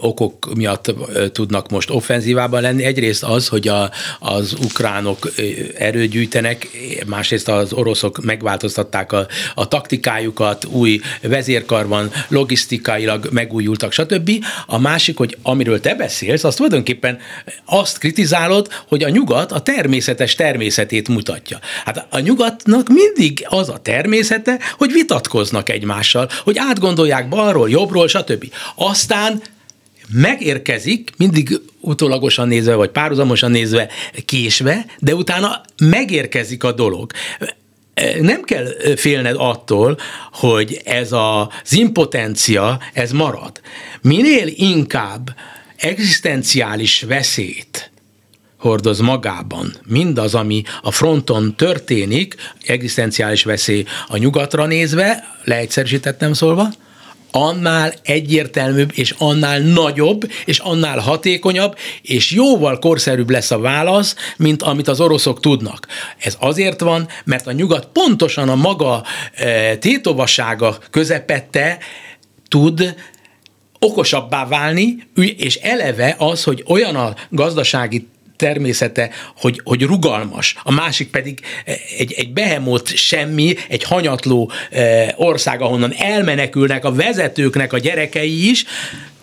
okok miatt tudnak most offenzívában lenni. Egyrészt az, hogy a, az ukránok ö, erőt gyűjtenek, másrészt az oroszok megváltoztatták a, a taktikájukat, új vezérkar van, logisztikailag megújultak, stb. A másik, hogy amiről te beszélsz, az tulajdonképpen azt kritizálod, hogy a nyugat a természetes természetét mutatja. Hát a nyugatnak mindig az a természete, hogy vitatkoznak egymással, hogy átgondolják balról, jobbról, stb. Aztán megérkezik, mindig utólagosan nézve, vagy párhuzamosan nézve késve, de utána megérkezik a dolog. Nem kell félned attól, hogy ez az impotencia, ez marad. Minél inkább egzisztenciális veszélyt hordoz magában mindaz, ami a fronton történik, egzisztenciális veszély a nyugatra nézve, leegyszerűsítettem szólva, annál egyértelműbb, és annál nagyobb, és annál hatékonyabb, és jóval korszerűbb lesz a válasz, mint amit az oroszok tudnak. Ez azért van, mert a nyugat pontosan a maga e, tétovasága közepette tud okosabbá válni, és eleve az, hogy olyan a gazdasági természete, hogy, hogy rugalmas, a másik pedig egy, egy behemót semmi, egy hanyatló eh, ország, ahonnan elmenekülnek a vezetőknek a gyerekei is,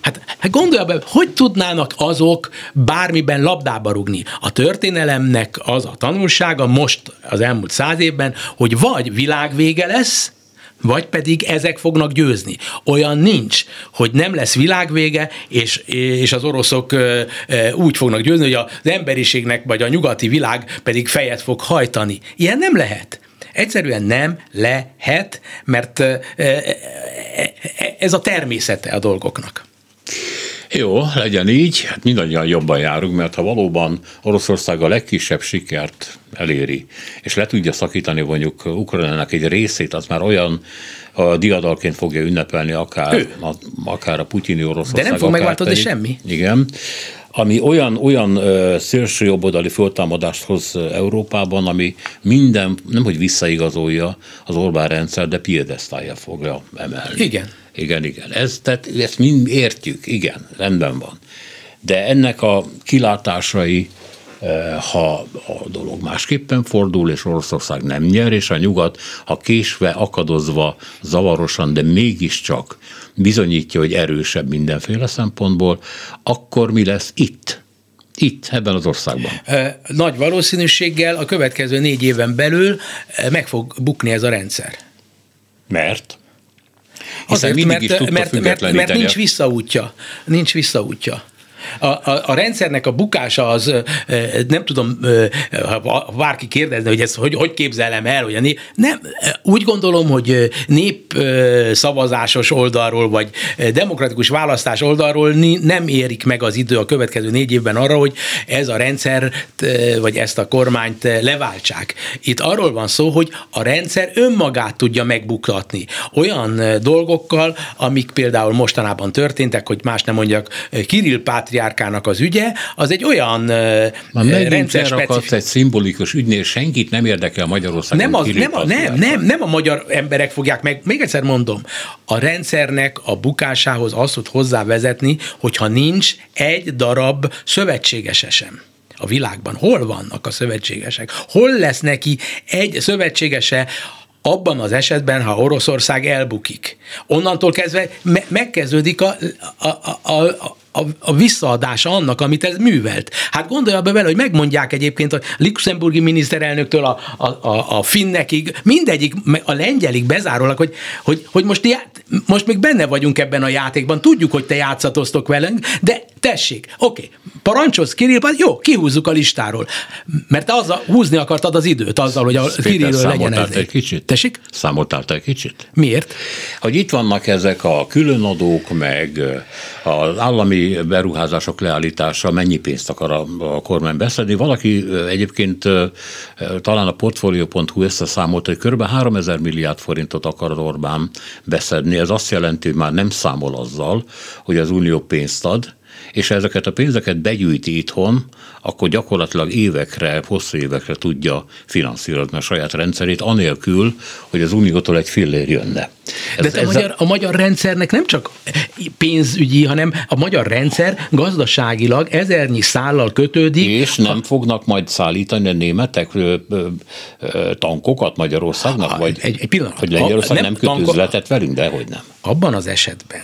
Hát, hát gondolja be, hogy tudnának azok bármiben labdába rugni? A történelemnek az a tanulsága most az elmúlt száz évben, hogy vagy világvége lesz, vagy pedig ezek fognak győzni. Olyan nincs, hogy nem lesz világvége, és, és az oroszok úgy fognak győzni, hogy az emberiségnek vagy a nyugati világ pedig fejet fog hajtani. Ilyen nem lehet. Egyszerűen nem lehet, mert ez a természete a dolgoknak. Jó, legyen így, hát mindannyian jobban járunk, mert ha valóban Oroszország a legkisebb sikert eléri, és le tudja szakítani mondjuk Ukrajnának egy részét, az már olyan a diadalként fogja ünnepelni akár, Ő. a, akár a putyini Oroszország. De nem fog megváltozni semmi. Igen, ami olyan, olyan szélső jobboldali föltámadást hoz Európában, ami minden, nem hogy visszaigazolja az Orbán rendszer, de piedesztálja fogja emelni. Igen. Igen, igen. Ez, tehát ezt mind értjük, igen, rendben van. De ennek a kilátásai, ha a dolog másképpen fordul, és Oroszország nem nyer, és a nyugat, ha késve, akadozva, zavarosan, de mégiscsak bizonyítja, hogy erősebb mindenféle szempontból, akkor mi lesz itt? Itt, ebben az országban. Ö, Nagy valószínűséggel a következő négy éven belül ö, meg fog bukni ez a rendszer. Mert? Hiszen Azért, mindig mert, is tudta mert, mert, mert nincs visszaútja. Nincs visszaútja. A, a, a rendszernek a bukása az, nem tudom, ha bárki kérdezne, hogy ezt hogy, hogy képzelem el, hogy a nép, nem, úgy gondolom, hogy nép szavazásos oldalról, vagy demokratikus választás oldalról nem érik meg az idő a következő négy évben arra, hogy ez a rendszer, vagy ezt a kormányt leváltsák. Itt arról van szó, hogy a rendszer önmagát tudja megbuktatni. Olyan dolgokkal, amik például mostanában történtek, hogy más nem mondjak, Kirill pátriárkának az ügye, az egy olyan Már rendszer specifikus. egy szimbolikus ügynél, senkit nem érdekel Magyarországon. Nem, az, nem, a, nem, nem, nem a magyar emberek fogják meg, még egyszer mondom, a rendszernek a bukásához azt tud hozzávezetni, hogyha nincs egy darab szövetségese sem. a világban? Hol vannak a szövetségesek? Hol lesz neki egy szövetségese, abban az esetben, ha Oroszország elbukik. Onnantól kezdve me- megkezdődik a, a, a, a, a, a visszaadása annak, amit ez művelt. Hát gondolja be vele, hogy megmondják egyébként a luxemburgi miniszterelnöktől a, a, a, a finnekig, mindegyik, a lengyelig bezárólag, hogy, hogy, hogy most, most még benne vagyunk ebben a játékban, tudjuk, hogy te játszatoztok velünk, de tessék, oké, okay, parancsolsz Kirill, jó, kihúzzuk a listáról, mert te azzal, húzni akartad az időt azzal, hogy a Kirillről legyen ez. egy kicsit? Tessék? Számoltál egy kicsit? Miért? Hogy itt vannak ezek a különadók, meg az állami beruházások leállítása, mennyi pénzt akar a, a kormány beszedni. Valaki egyébként talán a portfolio.hu összeszámolt, hogy kb. 3000 milliárd forintot akar Orbán beszedni. Ez azt jelenti, hogy már nem számol azzal, hogy az unió pénzt ad, és ezeket a pénzeket begyűjti itthon, akkor gyakorlatilag évekre, hosszú évekre tudja finanszírozni a saját rendszerét, anélkül, hogy az uniótól egy fillér jönne. Ez, De a, magyar, a magyar rendszernek nem csak pénzügyi, hanem a magyar rendszer gazdaságilag ezernyi szállal kötődik. És nem ha, fognak majd szállítani a németek ö, ö, ö, tankokat Magyarországnak? Ha, vagy, egy, egy pillanat. Hogy Lengyelország nem, nem köt üzletet velünk, de hogy nem. Abban az esetben,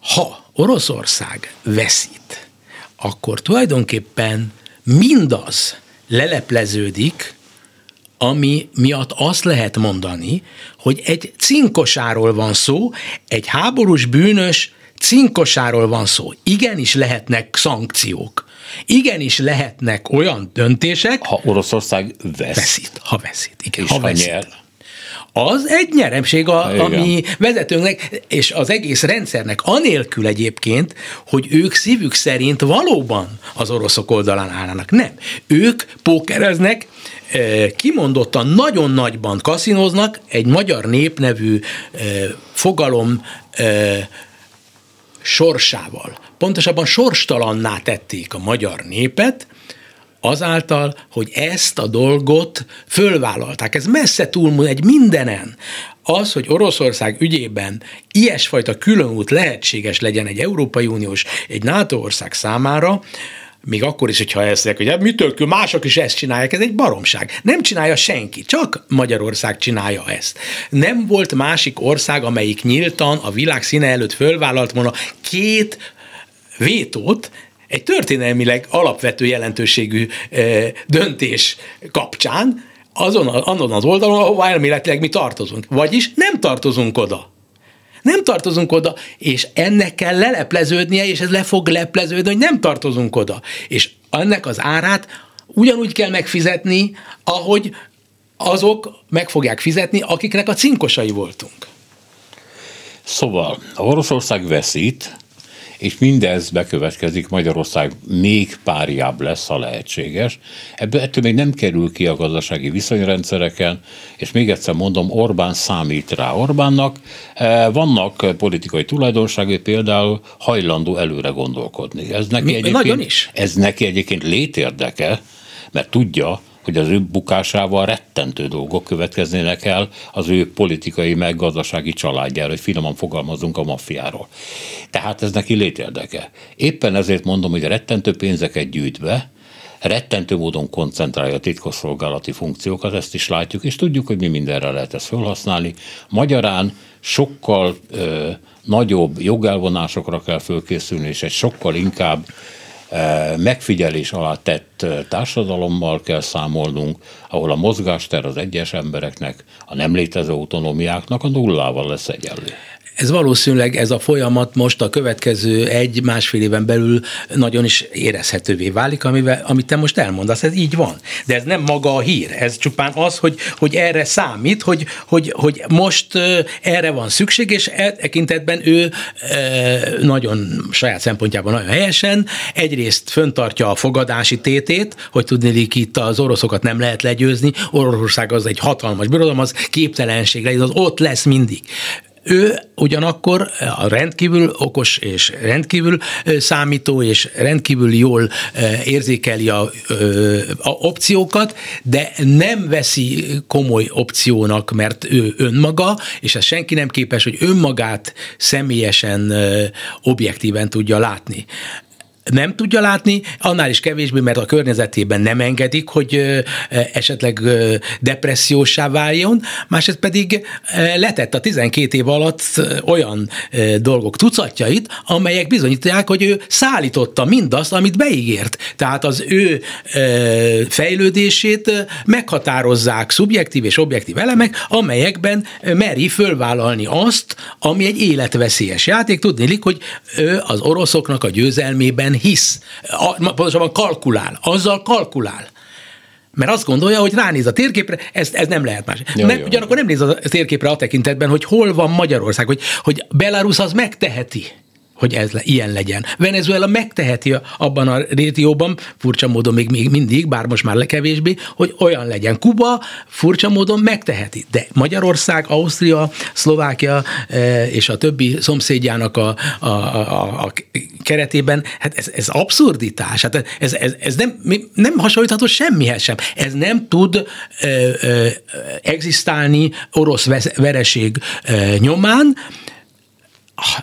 ha Oroszország veszít, akkor tulajdonképpen mindaz lelepleződik, ami miatt azt lehet mondani, hogy egy cinkosáról van szó, egy háborús bűnös cinkosáról van szó. Igenis lehetnek szankciók. Igenis lehetnek olyan döntések. Ha Oroszország vesz. Veszít, ha veszít. Igen, és ha, veszít. Nyer az egy nyeremség a, a mi vezetőnknek, és az egész rendszernek, anélkül egyébként, hogy ők szívük szerint valóban az oroszok oldalán állnak. Nem. Ők pókereznek, e, kimondottan nagyon nagyban kaszinoznak egy magyar népnevű e, fogalom e, sorsával. Pontosabban sorstalanná tették a magyar népet, azáltal, hogy ezt a dolgot fölvállalták. Ez messze túlmúl egy mindenen. Az, hogy Oroszország ügyében ilyesfajta különút lehetséges legyen egy Európai Uniós, egy NATO ország számára, még akkor is, hogyha mondják, hogy hát mitől kell, mások is ezt csinálják, ez egy baromság. Nem csinálja senki, csak Magyarország csinálja ezt. Nem volt másik ország, amelyik nyíltan a világ színe előtt fölvállalt volna két vétót, egy történelmileg alapvető jelentőségű eh, döntés kapcsán, azon, azon az oldalon, ahova elméletileg mi tartozunk. Vagyis nem tartozunk oda. Nem tartozunk oda, és ennek kell lelepleződnie, és ez le fog lepleződni, hogy nem tartozunk oda. És ennek az árát ugyanúgy kell megfizetni, ahogy azok meg fogják fizetni, akiknek a cinkosai voltunk. Szóval, ha Oroszország veszít, és mindez bekövetkezik, Magyarország még párjább lesz, ha lehetséges. Ebből ettől még nem kerül ki a gazdasági viszonyrendszereken, és még egyszer mondom, Orbán számít rá. Orbánnak eh, vannak politikai tulajdonságai, például hajlandó előre gondolkodni. Ez neki, egyébként, Nagyon is. ez neki egyébként létérdeke, mert tudja, hogy az ő bukásával rettentő dolgok következnének el az ő politikai meg gazdasági családjára, hogy finoman fogalmazunk a maffiáról. Tehát ez neki létérdeke. Éppen ezért mondom, hogy a rettentő pénzeket gyűjtve, rettentő módon koncentrálja a titkosszolgálati funkciókat, ezt is látjuk, és tudjuk, hogy mi mindenre lehet ezt felhasználni. Magyarán sokkal ö, nagyobb jogelvonásokra kell fölkészülni, és egy sokkal inkább megfigyelés alá tett társadalommal kell számolnunk, ahol a mozgáster az egyes embereknek, a nem létező autonómiáknak a nullával lesz egyenlő ez valószínűleg ez a folyamat most a következő egy-másfél éven belül nagyon is érezhetővé válik, amivel, amit te most elmondasz, ez így van. De ez nem maga a hír, ez csupán az, hogy, hogy erre számít, hogy, hogy, hogy most erre van szükség, és e tekintetben ő nagyon saját szempontjában nagyon helyesen egyrészt föntartja a fogadási tétét, hogy tudni, itt az oroszokat nem lehet legyőzni, Oroszország az egy hatalmas birodalom, az képtelenség, az ott lesz mindig. Ő ugyanakkor a rendkívül okos és rendkívül számító és rendkívül jól érzékeli a, a opciókat, de nem veszi komoly opciónak, mert ő önmaga, és ez senki nem képes, hogy önmagát személyesen objektíven tudja látni nem tudja látni, annál is kevésbé, mert a környezetében nem engedik, hogy esetleg depressziósá váljon, másrészt pedig letett a 12 év alatt olyan dolgok tucatjait, amelyek bizonyítják, hogy ő szállította mindazt, amit beígért. Tehát az ő fejlődését meghatározzák szubjektív és objektív elemek, amelyekben meri fölvállalni azt, ami egy életveszélyes játék. Tudni, hogy ő az oroszoknak a győzelmében hisz, pontosabban kalkulál, azzal kalkulál. Mert azt gondolja, hogy ránéz a térképre, ez, ez nem lehet más. Jó, nem. Ugyanakkor nem néz a térképre a tekintetben, hogy hol van Magyarország, hogy, hogy Belarus az megteheti hogy ez le, ilyen legyen. Venezuela megteheti abban a régióban, furcsa módon még, még mindig, bár most már kevésbé, hogy olyan legyen. Kuba furcsa módon megteheti, de Magyarország, Ausztria, Szlovákia e, és a többi szomszédjának a, a, a, a keretében, hát ez, ez abszurditás, hát ez, ez, ez nem, nem hasonlítható semmihez sem. Ez nem tud e, e, egzisztálni orosz vereség e, nyomán,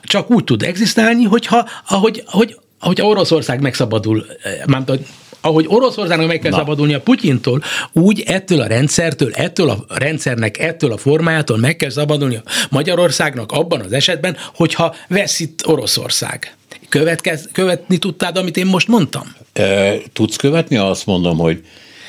csak úgy tud egzisztálni, hogyha, ahogy, ahogy, ahogy Oroszország megszabadul, eh, mármint, ahogy Oroszországnak meg kell Na. szabadulni a Putyintól, úgy ettől a rendszertől, ettől a rendszernek, ettől a formájától meg kell szabadulni a Magyarországnak abban az esetben, hogyha veszít Oroszország. Következ, követni tudtád, amit én most mondtam? E, tudsz követni? Azt mondom, hogy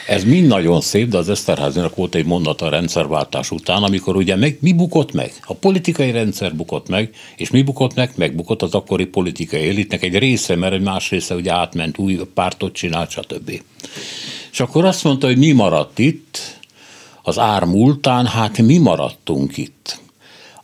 ez mind nagyon szép, de az Eszterházinak volt egy mondata a rendszerváltás után, amikor ugye meg, mi bukott meg? A politikai rendszer bukott meg, és mi bukott meg? Megbukott az akkori politikai elitnek egy része, mert egy más része ugye átment, új pártot csinált, stb. És akkor azt mondta, hogy mi maradt itt, az ár múltán, hát mi maradtunk itt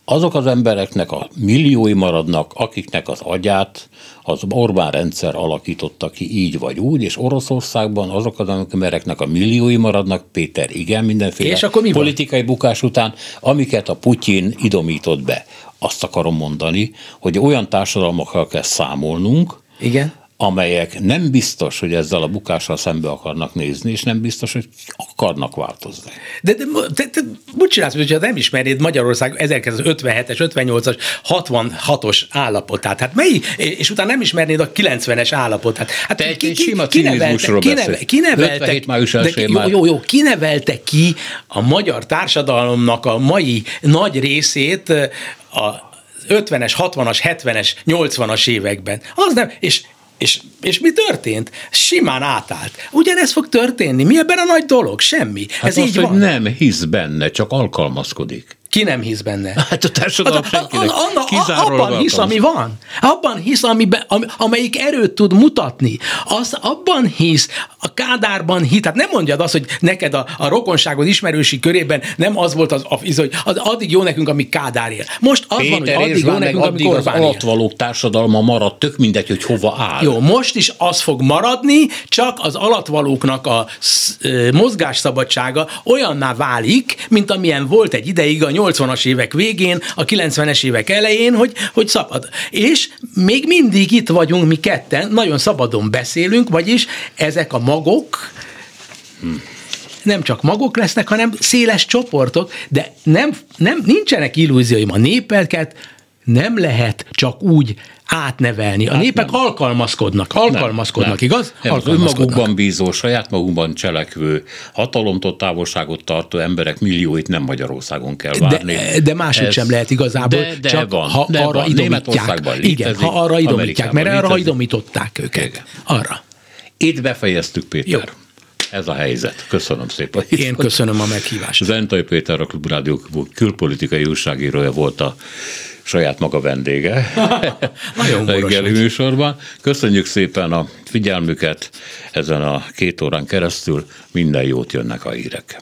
azok az embereknek a milliói maradnak, akiknek az agyát az Orbán rendszer alakította ki így vagy úgy, és Oroszországban azok az embereknek a milliói maradnak, Péter, igen, mindenféle és akkor mi politikai van? bukás után, amiket a Putyin idomított be. Azt akarom mondani, hogy olyan társadalmakkal kell számolnunk, igen amelyek nem biztos, hogy ezzel a bukással szembe akarnak nézni, és nem biztos, hogy akarnak változni. De, de, de, de úgy csinálsz, hogyha nem ismernéd Magyarország 1957-es, 58-as, 66-os állapotát, hát mely, és utána nem ismernéd a 90-es állapotát. Hát Te ki, ki, sima kinevelte, kineve, kinevelte, de, jó, jó, jó, kinevelte ki a magyar társadalomnak a mai nagy részét a 50-es, 60-as, 70-es, 80-as években. Az nem, és és, és mi történt? Simán átállt. Ugyanez fog történni. Mi ebben a nagy dolog? Semmi. Hát Ez az, így van. nem hisz benne, csak alkalmazkodik. Ki nem hisz benne? Hát a társadalom hát, senkinek. A, a, a, abban hisz, ami van. Abban hisz, amiben, am, amelyik erőt tud mutatni. Az abban hisz, a Kádárban hisz. Tehát nem mondjad azt, hogy neked a, a rokonságod ismerősi körében nem az volt az, az, hogy az addig jó nekünk, amíg Kádár él. Most az Péter van, hogy addig jó nekünk, addig az alatvalók társadalma maradt, tök mindegy, hogy hova áll. Jó, most is az fog maradni, csak az alatvalóknak a mozgásszabadsága olyanná válik, mint amilyen volt egy ideig a 80-as évek végén, a 90-es évek elején, hogy, hogy szabad. És még mindig itt vagyunk mi ketten, nagyon szabadon beszélünk, vagyis ezek a magok, hmm nem csak magok lesznek, hanem széles csoportok, de nem, nem nincsenek illúzióim a népeket, nem lehet csak úgy átnevelni. A hát népek nem. alkalmazkodnak, alkalmazkodnak, nem, igaz? Nem, alkalmazkodnak. önmagukban bízó, saját magukban cselekvő, hatalomtól távolságot tartó emberek millióit nem Magyarországon kell várni. De, de máshogy Ez, sem lehet igazából, de, de csak van, ha de arra van. idomítják. Létezik, Igen, ha arra idomítják, mert létezik. arra idomították őket. Igen. Arra. Itt befejeztük, Péter. Jó. Ez a helyzet. Köszönöm szépen. Én köszönöm a meghívást. Zentai Péter, a Klubrádió külpolitikai újságírója volt a saját maga vendége. Nagyon reggeli műsorban. Köszönjük szépen a figyelmüket ezen a két órán keresztül. Minden jót jönnek a hírek.